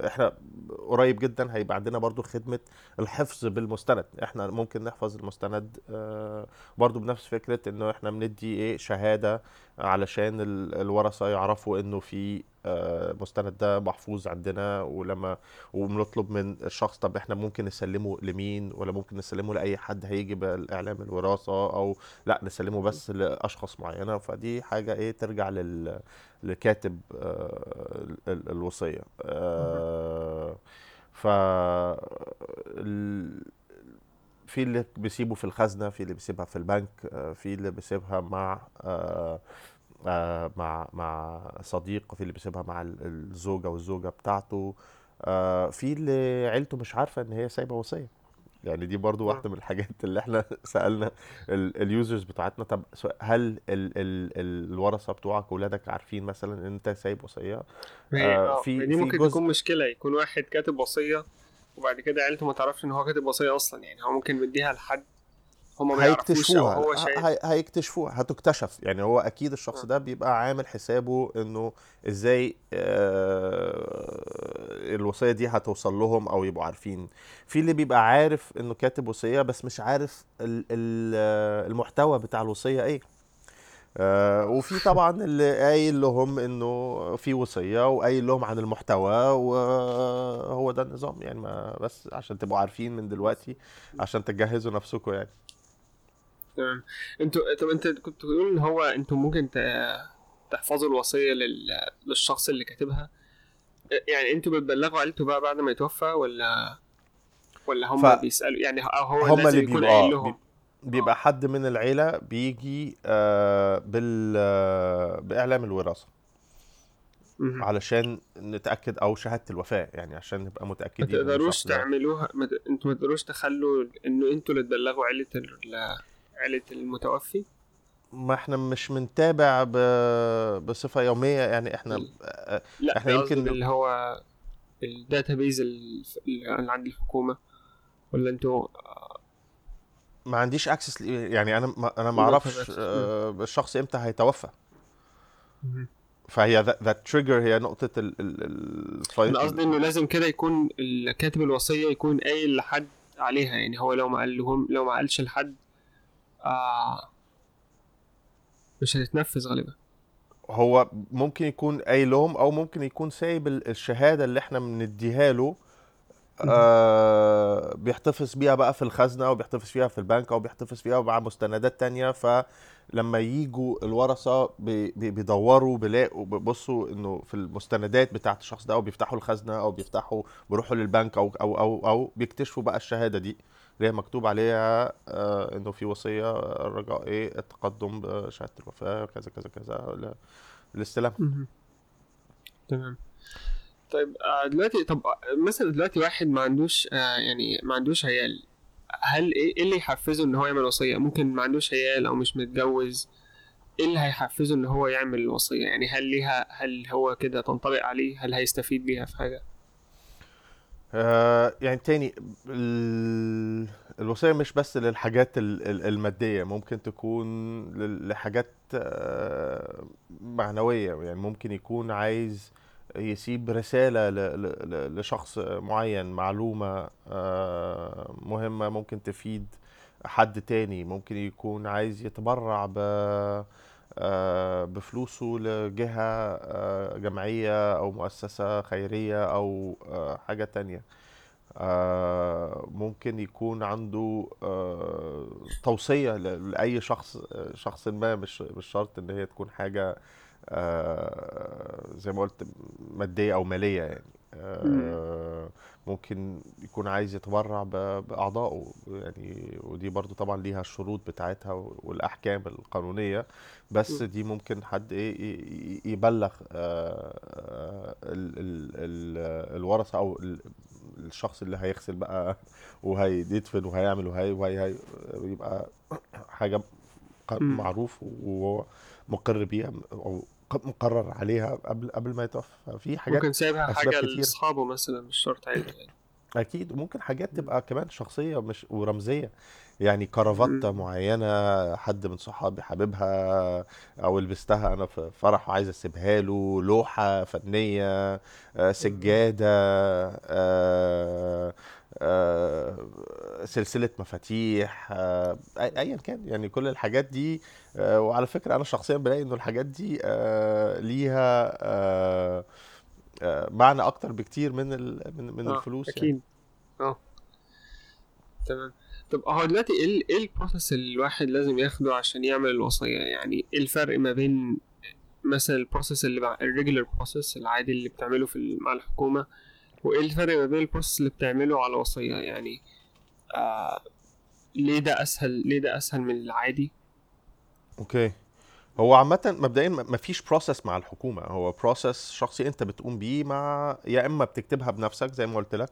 إحنا قريب جدا هيبقى عندنا برضو خدمة الحفظ بالمستند. إحنا ممكن نحفظ المستند آه، برضو بنفس فكرة إنه إحنا بندي إيه شهادة علشان ال- الورثة يعرفوا إنه في آه، مستند ده محفوظ عندنا ولما وبنطلب من الشخص طب إحنا ممكن نسلمه لمين؟ ولا ممكن نسلمه لأي حد هيجي بالإعلام الوراثة؟ أو لا نسلمه بس لأشخاص معينة. فدي حاجة إيه ترجع لل لكاتب آه، ال- الوصية. آه، ف في اللي بيسيبه في الخزنة في اللي بيسيبها في البنك آه، في اللي بيسيبها مع آه، آه، مع مع صديق في اللي بيسيبها مع ال- الزوجة والزوجة بتاعته. في اللي عيلته مش عارفة إن هي سايبة وصية. يعني دي برضو آه. واحدة من الحاجات اللي إحنا سألنا اليوزرز بتاعتنا. طب هل ال ال الورثة بتوعك وولادك عارفين مثلا إن أنت سايب هي آه، آه في دي في ممكن جزء تكون مشكلة. يكون واحد كاتب وصية وبعد كده عيلته ما تعرفش إن هو كاتب وصية أصلا. يعني هو ممكن مديها لحد ما أو هيكتشفوها. هو هي- هيكتشفوها هتكتشف. يعني هو أكيد الشخص. ده بيبقى عامل حسابه إنه إزاي آه، الوصية دي هتوصل لهم أو يبقوا عارفين. في اللي بيبقى عارف إنه كاتب وصية بس مش عارف ال- ال- المحتوى بتاع الوصية إيه. آه، وفي طبعا اللي قايل لهم إنه في وصية وقايل لهم عن المحتوى وهو ده النظام. يعني ما بس عشان تبقوا عارفين من دلوقتي عشان تجهزوا نفسكم يعني. تمام. أنتوا طب انت كنت بتقول إن هو أنتوا ممكن تحفظوا الوصية لل... للشخص اللي كاتبها. يعني أنتوا بتبلغوا عيلته بقى بعد ما يتوفى ولا ولا هم ف بيسألوا؟ يعني أو هو هم اللي يكون قايل لهم. بي- بيبقى حد من العيلة بيجي آه بال آه بإعلام الوراثة. مهم. علشان نتأكد أو شهادة الوفاة يعني عشان نبقى ما متأكدين إن تقدروش تعملوها ما. أنتوا ما تقدروش تخلوا انه أنتوا اللي تبلغوا عيلة ال... عيلة المتوفي؟ ما إحنا مش بنتابع ب... بصفة يومية يعني إحنا ال... آه، لا إحنا يمكن اللي هو ال database اللي عند الحكومة. ولا أنتوا ما عنديش access يعني أنا ما أنا ما أعرفش آه، الشخص إمتى هيتوفى. فهي that trigger هي نقطة ال ال أنا قصدي إنه لازم كده يكون كاتب الوصية يكون قايل لحد عليها يعني هو لو ما قال لهم لو ما قالش لحد آه مش هتتنفذ غالبا. هو ممكن يكون قايل لهم أو ممكن يكون سايب ال- الشهادة اللي إحنا بنديها له. آه بيحتفظ بيها بقى في الخزنة أو بيحتفظ فيها في البنك أو بيحتفظ فيها مع مستندات تانية. فلما يجوا الورثة بي بي- بيدوروا بيلاقوا بيبصوا إنه في المستندات بتاعت الشخص ده أو بيفتحوا الخزنة أو بيفتحوا بيروحوا للبنك أو أو أو أو بيكتشفوا بقى الشهادة دي. اللي هي مكتوب عليها آه إنه في وصية رجاء إيه التقدم بشهادة الوفاة كذا كذا كذا الاستلام. تمام. طيب آه دلوقتي طب آه، مثلا دلوقتي واحد ما عندوش آه يعني ما عندوش عيال هل إيه إيه اللي يحفزه إن هو يعمل وصية؟ ممكن ما عندوش عيال أو مش متجوز إيه اللي هيحفزه إن هو يعمل الوصية؟ يعني هل ليها هل هو كده تنطبق عليه؟ هل هيستفيد بيها في حاجة؟ آه يعني تاني ال- الوصية مش بس للحاجات ال- ال- المادية ممكن تكون لحاجات آه، معنوية يعني ممكن يكون عايز يسيب رسالة لشخص معين معلومة آه، مهمة ممكن تفيد حد تاني ممكن يكون عايز يتبرع ب بفلوسه لجهة آه، جمعية أو مؤسسة خيرية أو آه، حاجة تانية. آه، ممكن يكون عنده آه، توصية لأي شخص آه، شخص ما مش مش شرط إن هي تكون حاجة آه، زي ما قلت مادية أو مالية يعني. آه، ممكن يكون عايز يتبرع ب- بأعضائه يعني ودي برضو طبعا ليها الشروط بتاعتها والأحكام القانونية بس. دي ممكن حد ي- يبلغ آه، آه، ال- ال- ال- الورثة أو ال- الشخص اللي هيغسل بقى وهيدفن وهيعمل وهي وهي يبقى مم. معروف وهو مقر بيها أو مقرر عليها قبل قبل ما يتوفى. في حاجات ممكن سايبها كتير. لأصحابه مثلا مش شرط عيلة يعني. أكيد. وممكن حاجات. تبقى كمان شخصية مش ورمزية. يعني كرافتة مم. معينة حد من صحابي حاببها أو لبستها أنا في فرح وعايز أسيبها له لوحة فنية آه، آه، آه، سلسلة مفاتيح آه، أيا كان. يعني كل الحاجات دي آه، وعلى فكرة أنا شخصيا بلاقي إنه الحاجات دي آه، ليها آه، آه، معنى أكتر بكتير من من من آه الفلوس يعني. أكيد. آه. تمام. طب هو دلوقتي إيه إيه ال process اللي الواحد لازم ياخده عشان يعمل الوصية يعني إيه الفرق ما بين مثلا ال process اللي. ال regular process العادي اللي بتعمله في مع الحكومة وإيه الفرق ما بين ال process اللي بتعمله على وصية؟ يعني آه ليه ده أسهل ليه ده أسهل من العادي؟ Okay. هو عامة مبدئيا مفيش process مع الحكومة هو process شخصي انت بتقوم بيه مع يا إما بتكتبها بنفسك زي ما قلت لك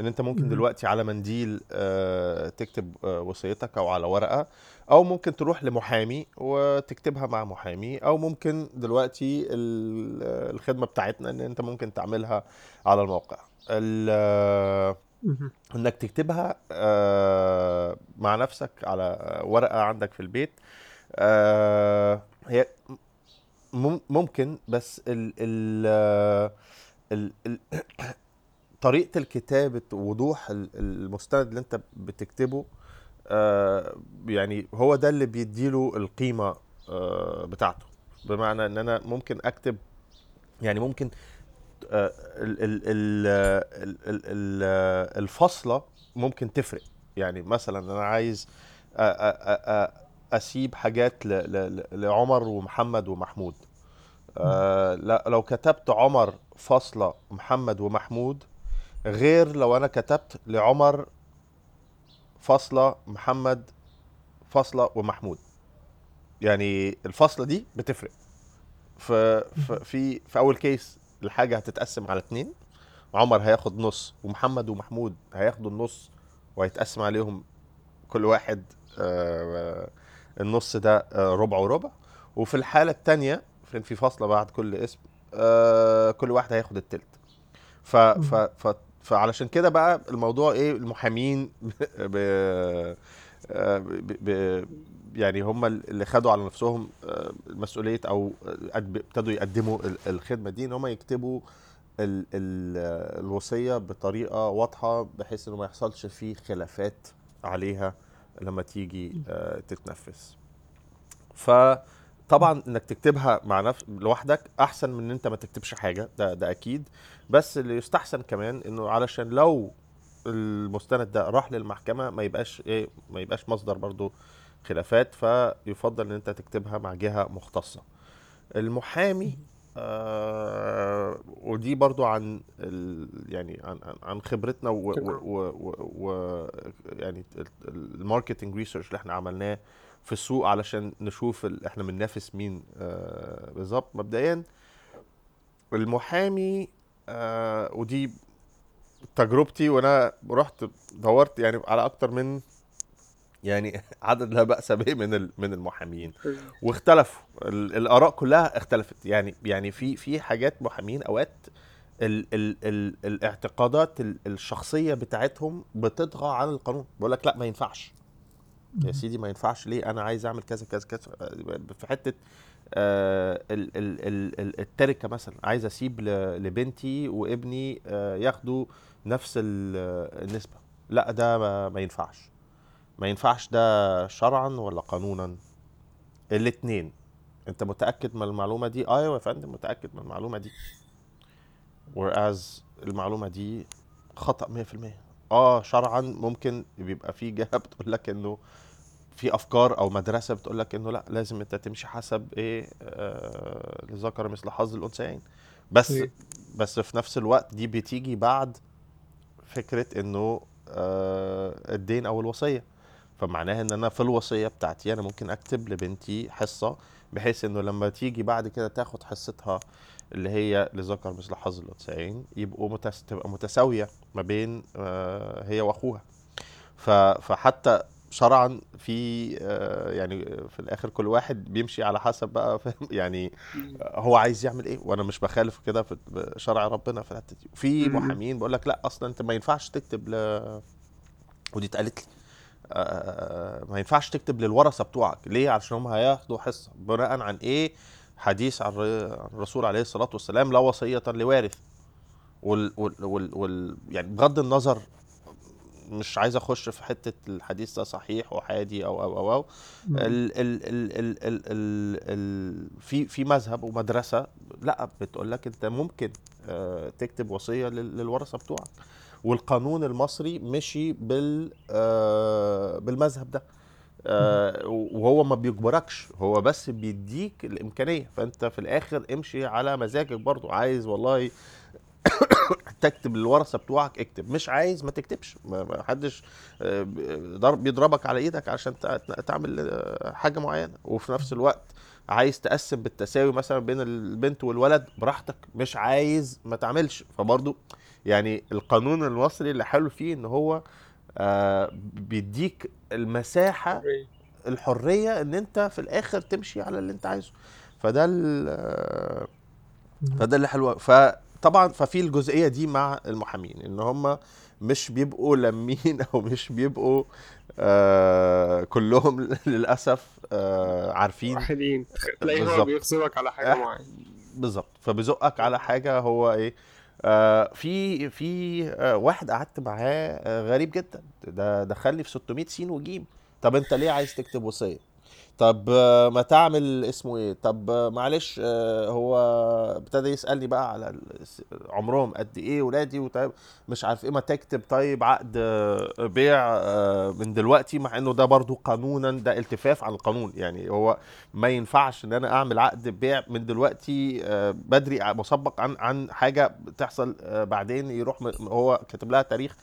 إن أنت ممكن. دلوقتي على منديل آه، تكتب آه، وصيتك أو على ورقة أو ممكن تروح لمحامي وتكتبها مع محامي أو ممكن دلوقتي ال- الخدمة بتاعتنا إن أنت ممكن تعملها على الموقع. إنك تكتبها آه، مع نفسك على ورقة عندك في البيت آه، هي مم- ممكن بس ال ال ال ال طريقة الكتابة وضوح ال- المستند اللي انت بتكتبه آه، يعني هو ده اللي بيديله القيمة آه، بتاعته. بمعنى ان أنا ممكن اكتب يعني ممكن آه، ال- ال- ال- ال- ال- ال- الفاصلة ممكن تفرق. يعني مثلا أنا عايز أسيب حاجات ل- ل- لعمر ومحمد ومحمود. آه، لو كتبت عمر فاصلة محمد ومحمود غير لو أنا كتبت لعمر فاصلة محمد فاصلة ومحمود. يعني الفاصلة دي بتفرق. في في في, أول كيس الحاجة هتتقسم على اتنين عمر هياخد نص ومحمد ومحمود هياخدوا النص وهيتقسم عليهم كل واحد آه، النص ده آه، ربع وربع. وفي الحالة التانية فين في فاصلة بعد كل اسم آه، كل واحد هياخد التلت. ف ف ف فعلشان كده بقى الموضوع إيه المحامين ب... آه، ب... ب... يعني هم اللي خدوا على نفسهم مسؤولية أو ابتدوا يقدموا ال- الخدمة دي إن هم يكتبوا ال... ال... الوصية بطريقة واضحة بحيث انه ما يحصلش فيه خلافات عليها. لما تيجي آه، تتنفذ فطبعا إنك تكتبها مع نفس لوحدك أحسن من إن أنت ما تكتبش حاجة ده ده أكيد. بس اللي يستحسن كمان إنه علشان لو المستند ده راح للمحكمة ما يبقاش إيه ما يبقاش مصدر برضو خلافات فيفضل إن أنت تكتبها مع جهة مختصة. المحامي آه ودي برضو عن ال يعني عن عن- خبرتنا و, و. و, و, و يعني ال marketing research اللي إحنا عملناه في السوق علشان نشوف. إحنا بننافس مين آه بالظبط مبدئيا المحامي آه ودي تجربتي وأنا رحت دورت يعني على أكتر من يعني عدد لا بأس به من من المحامين. واختلفوا. ال- الآراء كلها اختلفت. يعني يعني في في حاجات محامين أوقات ال ال ال الاعتقادات ال- الشخصية بتاعتهم بتطغى على القانون. بيقول لك لا ما ينفعش. يا سيدي ما ينفعش. ليه؟ أنا عايز أعمل كذا كذا كذا. في حتة آه، ال- ال- ال- ال- التركة مثلا. عايز أسيب لبنتي وابني آه، ياخدوا نفس ال- النسبة. لا ده ما ما ينفعش. ما ينفعش ده شرعا ولا قانونا؟ الاتنين. أنت متأكد من المعلومة دي؟ أيوه يا فندم متأكد من المعلومة دي. Whereas المعلومة دي خطأ 100% آه شرعا ممكن بيبقى في جهة بتقول لك إنه في أفكار أو مدرسة بتقول لك إنه لأ لازم أنت تمشي حسب إيه آه مثل حظ الأنثيين. بس إيه. بس في نفس الوقت دي بتيجي بعد فكرة إنه آه الدين أو الوصية. فمعناها إن أنا في الوصية بتاعتي أنا ممكن أكتب لبنتي حصة بحيث إنه لما تيجي بعد كده تاخد حصتها اللي هي لذكر مثل حظ الأنثيين يبقوا متس... تبقى متساوية ما بين آه هي وأخوها. ف... فحتى شرعا في آه، يعني في الآخر كل واحد بيمشي على حسب بقى فاهم؟ يعني هو عايز يعمل إيه؟ وأنا مش بخالف كده في شرع ربنا في الحتة دي. في. محامين بيقول لك لأ أصلا أنت ما ينفعش تكتب ل ودي اتقالت لي. ما ينفعش تكتب للورثة بتوعك. ليه؟ علشان هم هياخدوا حصة. بناء عن إيه؟ حديث عن الر- عن الرسول عليه الصلاة والسلام لا وصية لوارث. وال, وال, وال, وال يعني بغض النظر مش عايز أخش في حتة الحديث ده صحيح وحادي أو أو أو, أو. مم. ال ال ال ال ال ال ال في في مذهب ومدرسة لا بتقول لك أنت ممكن آه، تكتب وصية لل- للورثة بتوعك. والقانون المصري مشي بال آه، بالمذهب ده. آه، وهو ما بيجبركش هو بس بيديك الإمكانية. فأنت في الآخر امشي على مزاجك برضو. عايز والله تكتب للورثه بتوعك اكتب. مش عايز ما تكتبش. ما حدش آه، بيضربك على إيدك عشان تع- تعمل حاجة معينة. وفي نفس الوقت عايز تقسم بالتساوي مثلا بين البنت والولد براحتك. مش عايز ما تعملش. فبرضو يعني القانون المصري اللي حلو فيه إن هو آه، بيديك المساحة الحرية إن أنت في الآخر تمشي على اللي أنت عايزه. فده فده اللي حلو. فطبعا ففي الجزئية دي مع المحامين إن هم مش بيبقوا لمين أو مش بيبقوا آه كلهم للأسف آه عارفين. واحدين. تلاقيه هو. بيغصبك على حاجة معينة. بالظبط. فبيزقك على حاجة هو إيه آه في في آه واحد قعدت معاه آه غريب جدا. ده دخل لي في 600 سين وجيم. طب انت ليه عايز تكتب وصية؟ طب ما تعمل اسمه إيه؟ طب معلش آه، هو ابتدى يسألني بقى على عمرهم قد إيه ولادي وطيب مش عارف إيه ما تكتب طيب عقد آه، بيع آه، من دلوقتي مع انه ده برضو قانونا ده التفاف عن القانون. يعني هو ما ينفعش ان أنا اعمل عقد بيع من دلوقتي بدري مسبق عن عن حاجة بتحصل بعدين يروح هو كاتب لها تاريخ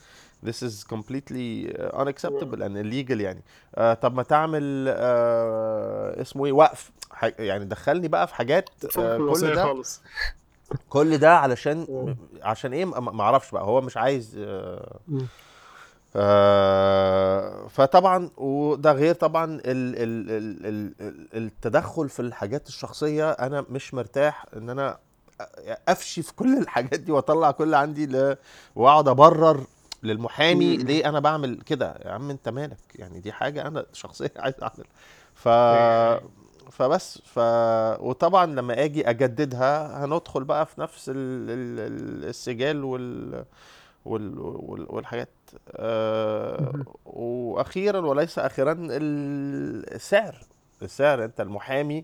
This is completely uh, unacceptable and illegal يعني آه طب ما تعمل آه اسمه إيه وقف يعني دخلني بقى في حاجات آه كل ده خالص كل ده علشان. عشان إيه ما أعرفش بقى هو مش عايز آه. آه فطبعا وده غير طبعا ال ال ال ال ال- التدخل في الحاجات الشخصية أنا مش مرتاح إن أنا أفشي في كل الحاجات دي وأطلع كل عندي. وأقعد أبرر للمحامي مم. ليه أنا بعمل كده؟ يا عم أنت مالك؟ يعني دي حاجة أنا شخصيا عايز أعمل. ف. فبس ف وطبعا لما آجي أجددها هندخل بقى في نفس ال... ال... ال- السجال وال وال... وال... والحاجات. آه... وأخيرا وليس أخيرا ال- السعر. السعر أنت المحامي آه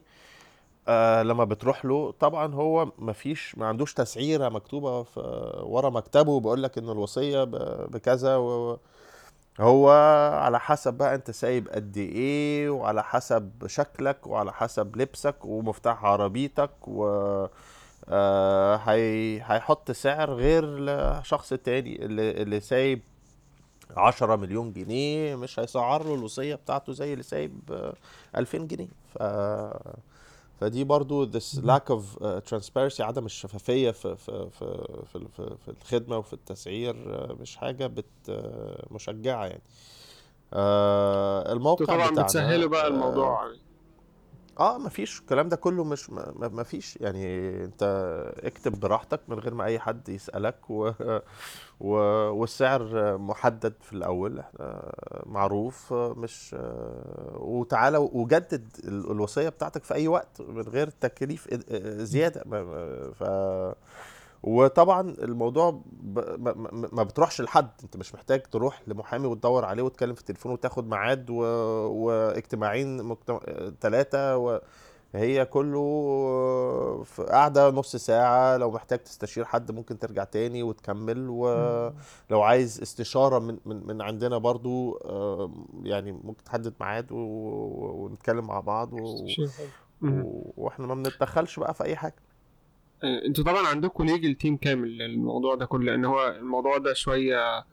لما بتروح له طبعا هو مفيش ما عندوش تسعيرة مكتوبة في ورا مكتبه بيقول لك ان الوصية بكذا و هو على حسب بقى أنت سايب قد إيه وعلى حسب شكلك وعلى حسب لبسك ومفتاح عربيتك و آه هي هيحط سعر غير لشخص تاني اللي, اللي سايب 10 مليون جنيه مش هيسعر له الوصية بتاعته زي اللي سايب آه، 2000 جنيه. ف فدي برضو this lack of uh, transparency عدم الشفافية في في في في, في, في الخدمة وفي التسعير آه، مش حاجة بت آه، مشجعة يعني. آه، الموقع طبعا بتاعنا بتسهلوا بقى آه، الموضوع آه مفيش. الكلام ده كله مش ما- مفيش يعني انت اكتب براحتك من غير ما أي حد يسألك و... و... والسعر محدد في الأول. إحنا معروف مش وتعالى وجدد ال- الوصية بتاعتك في أي وقت من غير تكاليف زيادة. ما- ما- ف وطبعا الموضوع ب... ما, ما- ما بتروحش لحد. انت مش محتاج تروح لمحامي وتدور عليه وتكلم في التليفون وتاخد ميعاد و... واجتماعين مجتمع... ثلاثة و... هي كله في قاعدة نص ساعة. لو محتاج تستشير حد ممكن ترجع تاني وتكمل. ولو عايز استشارة من من من عندنا برضو يعني ممكن تحدد ميعاد ونتكلم مع بعض و... و... وإحنا ما بنتدخلش بقى في أي حاجة. أنتوا طبعا عندكم legal team كامل للموضوع ده كله لأن هو الموضوع ده شوية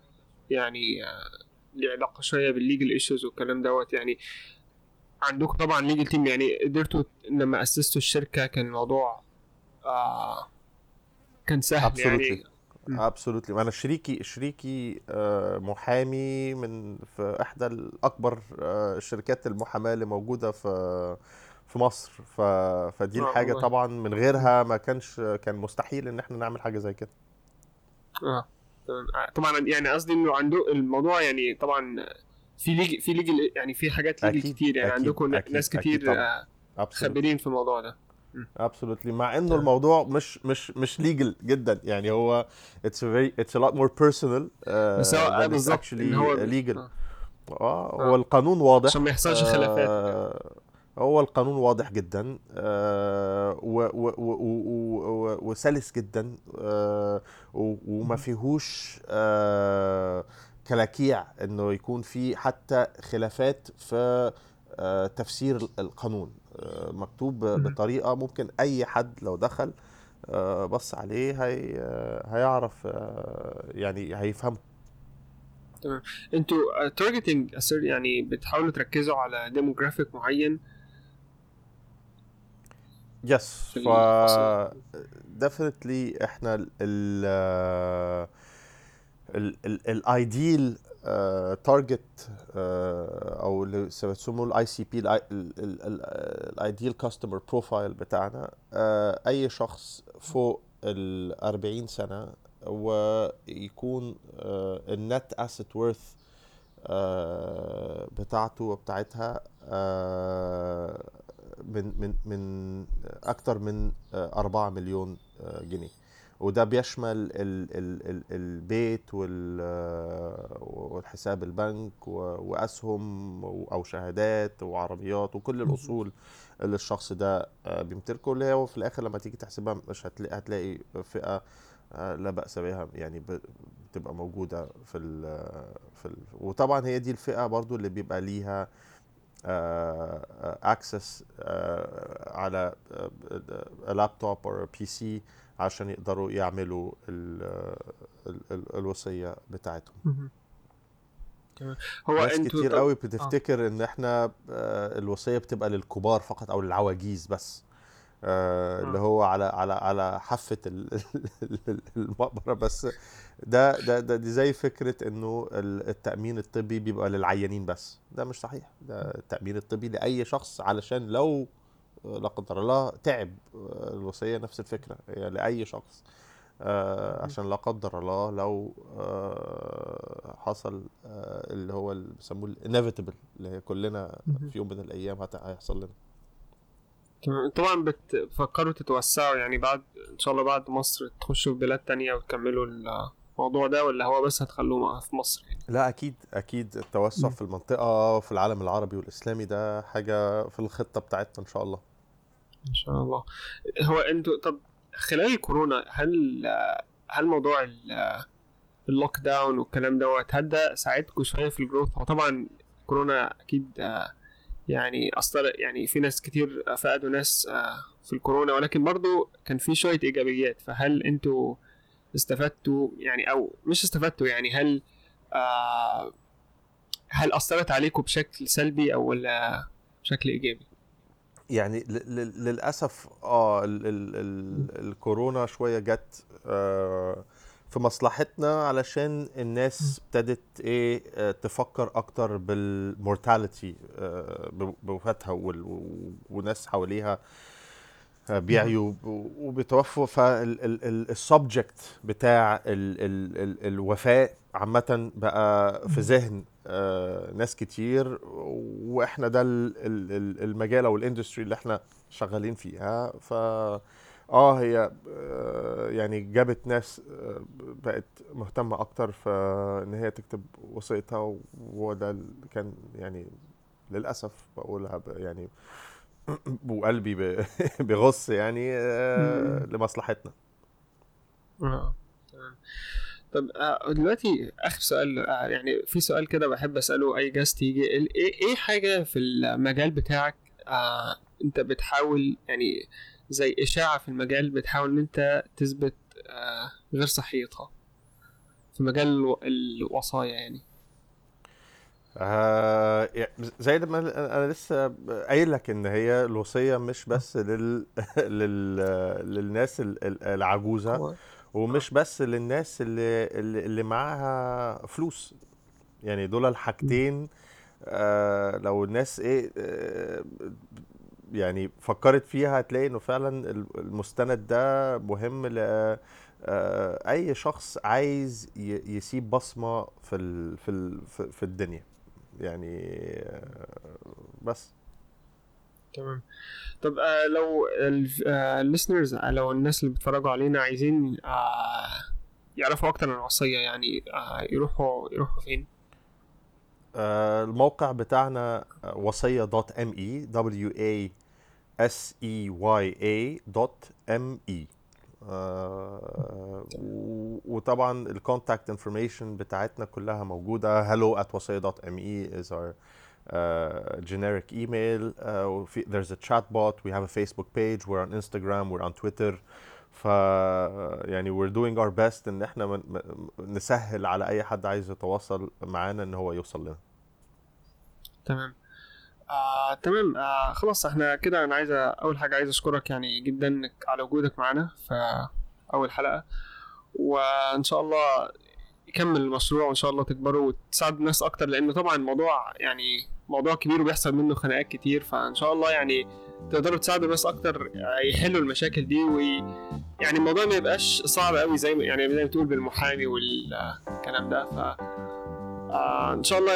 يعني آه، ليه علاقة شوية بال legal issues والكلام دوت. يعني عندكم طبعا legal team يعني قدرتوا لما أسستوا الشركة كان الموضوع آه كان سهل يعني. مم. Absolutely أنا شريكي شريكي آه، محامي من في إحدى الأكبر آه، شركات المحاماة اللي موجودة في في مصر. ف... فدي آه، الحاجة والله. طبعا من غيرها ما كانش كان مستحيل إن إحنا نعمل حاجة زي كده. آه. آه، طبعا يعني قصدي إنه عنده الموضوع يعني طبعا في leg في legal يعني في حاجات legal أكيد، كتير يعني أكيد، عندكم أكيد، ناس كتير. آه، خبيرين في الموضوع ده. Absolutely مع إنه الموضوع مش مش مش legal جدا. يعني هو it's it's more personal. uh, بس هو بالظبط هو آه. آه. هو القانون واضح. عشان ما يحصلش خلافات. آه هو القانون واضح جدا آه وسلس جدا آه وما فيهوش آه كلاكيع إنه يكون في حتى خلافات في تفسير القانون مكتوب. بطريقة ممكن أي حد لو دخل بص عليه هي هيعرف يعني هيفهمه أنتوا targeting يعني بتحاولوا تركزوا على demographic معين Yes ف definitely إحنا ال ال ال ال ideal target أو اللي بيسموه ال ICP ال ideal customer profile بتاعنا آه، أي شخص فوق ال 40 سنة ويكون النت اسيت وورث بتاعته وبتاعتها آه، من من من أكتر من آه، 4 مليون جنيه. وده بيشمل ال ال ال البيت وال والحساب البنك وأسهم أو شهادات وعربيات وكل الأصول اللي الشخص ده بيمتلكه. اللي هو في الآخر لما تيجي تحسبها مش هتلاقي هتلاقي فئة لا بأس بها يعني بتبقى موجودة في ال في ال وطبعا هي دي الفئة برضو اللي بيبقى ليها access على لابتوب أو PC عشان يقدروا يعملوا ال ال ال الوصية بتاعتهم. هو ناس كتير قوي بتفتكر إن إحنا آه، الوصية بتبقى للكبار فقط أو للعواجيز بس. آه، اللي آه. هو على على على حافة ال- المقبرة بس ده ده ده دي زي فكرة إنه ال- التأمين الطبي بيبقى للعيانين بس ده مش صحيح ده التأمين الطبي لأي شخص علشان لو لا قدر الله تعب آه، الوصية نفس الفكرة هي لأي شخص آه، عشان لا قدر الله لو آه، حصل آه، اللي هو اللي بيسموه الانيفيتبل اللي هي كلنا. في يوم من الأيام هيحصل لنا. طبعا بتفكروا تتوسعوا يعني بعد إن شاء الله بعد مصر تخشوا في بلاد تانية وتكملوا الموضوع ده ولا هو بس هتخلوه في مصر؟ يعني لا أكيد أكيد التوسع مم. في المنطقة في العالم العربي والإسلامي ده حاجة في الخطة بتاعتنا إن شاء الله. إن شاء الله. هو أنتوا طب خلال الكورونا هل هل موضوع ال- lockdown والكلام دوت هل ده ساعدكم شوية في ال growth هو طبعا كورونا أكيد آه، يعني اثر يعني في ناس كتير فقدوا ناس آه، في الكورونا ولكن برضو كان في شوية إيجابيات. فهل أنتوا استفدتوا يعني أو مش استفدتوا يعني هل آه هل أثرت عليكم بشكل سلبي أو ولا بشكل إيجابي؟ يعني للأسف آه ال ال ال الكورونا شوية جت آه في مصلحتنا علشان الناس ابتدت إيه آه، تفكر أكتر بالمورتاليتي بوفاتها وال- و- وناس حواليها آه، بيعيوا وب- وبيتوفوا. فال subject بتاع ال ال ال الوفاة عامة بقى في ذهن آه، ناس كتير. وإحنا ده ال- ال- ال- المجال أو ال industry اللي إحنا شغالين فيها. ف آه هي آه، يعني جابت ناس آه، بقت مهتمة أكتر في إن هي تكتب وصيتها وده كان يعني للأسف بقولها يعني وقلبي بيغص يعني آه،. لمصلحتنا تمام طب آه، دلوقتي آخر سؤال آه، يعني في سؤال كده بحب أسأله أي جاست يجي ال- إيه إيه حاجة في المجال بتاعك آه أنت بتحاول يعني زي إشاعة في المجال بتحاول إن أنت تثبت آه غير صحيتها في مجال الو- الوصايا يعني. آه زي ما أنا لسه قايل لك إن هي الوصية مش بس لل, لل للناس ال- ال- العجوزة ومش بس للناس اللي اللي اللي معاها فلوس. يعني دول الحاجتين آه لو الناس إيه آه يعني فكرت فيها هتلاقي إنه فعلا المستند ده مهم ل آه، أي شخص عايز يسيب بصمة في ال في ال في الدنيا. يعني آه، بس. تمام. طب آه لو الليسنرز لو الناس اللي بيتفرجوا علينا عايزين آه يعرفوا أكتر عن الوصية يعني آه يروحوا يروحوا فين؟ آه، الموقع بتاعنا وصية dot me W A S E Y A dot me وطبعا ال contact information بتاعتنا كلها موجودة. hello at وصية dot me is our uh, generic email. uh, there's a chat bot we have a Facebook page. we're on Instagram. we're on Twitter. ف يعني we're doing our best إن إحنا من نسهل على أي حد عايز يتواصل معانا إن هو يوصل لنا. تمام. آه، تمام. آه، خلاص إحنا كده أنا عايز اول حاجة عايز اشكرك يعني جدا على وجودك معانا في أول حلقة. وإن شاء الله يكمل المشروع وإن شاء الله تكبروا وتساعد الناس أكتر لأن طبعا الموضوع يعني موضوع كبير وبيحصل منه خناقات كتير فإن شاء الله يعني تقدروا تساعدوا الناس أكتر يحلوا المشاكل دي وي يعني الموضوع ما يبقاش صعب قوي زي ما يعني زي ما تقول بالمحامي والكلام ده. ف آه إن شاء الله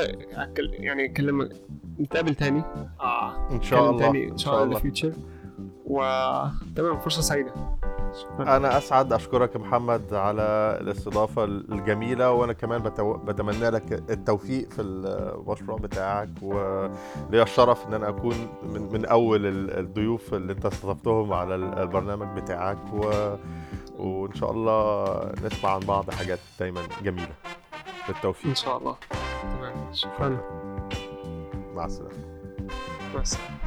يعني أكلمك نتقابل تاني. آه. إن شاء الله. تاني إن شاء الله. the future. وتمام فرصة سعيدة. شكرا. أنا أسعد أشكرك يا محمد على الاستضافة الجميلة وأنا كمان بتو... بتمنى لك التوفيق في المشروع بتاعك وليا الشرف إن أنا أكون من, من أول ال- الضيوف اللي أنت استضفتهم على ال- البرنامج بتاعك و... وإن شاء الله نسمع عن بعض حاجات دايما جميلة. بالتوفيق. إن شاء الله. تمام. شكرا. مع السلامه مع السلامه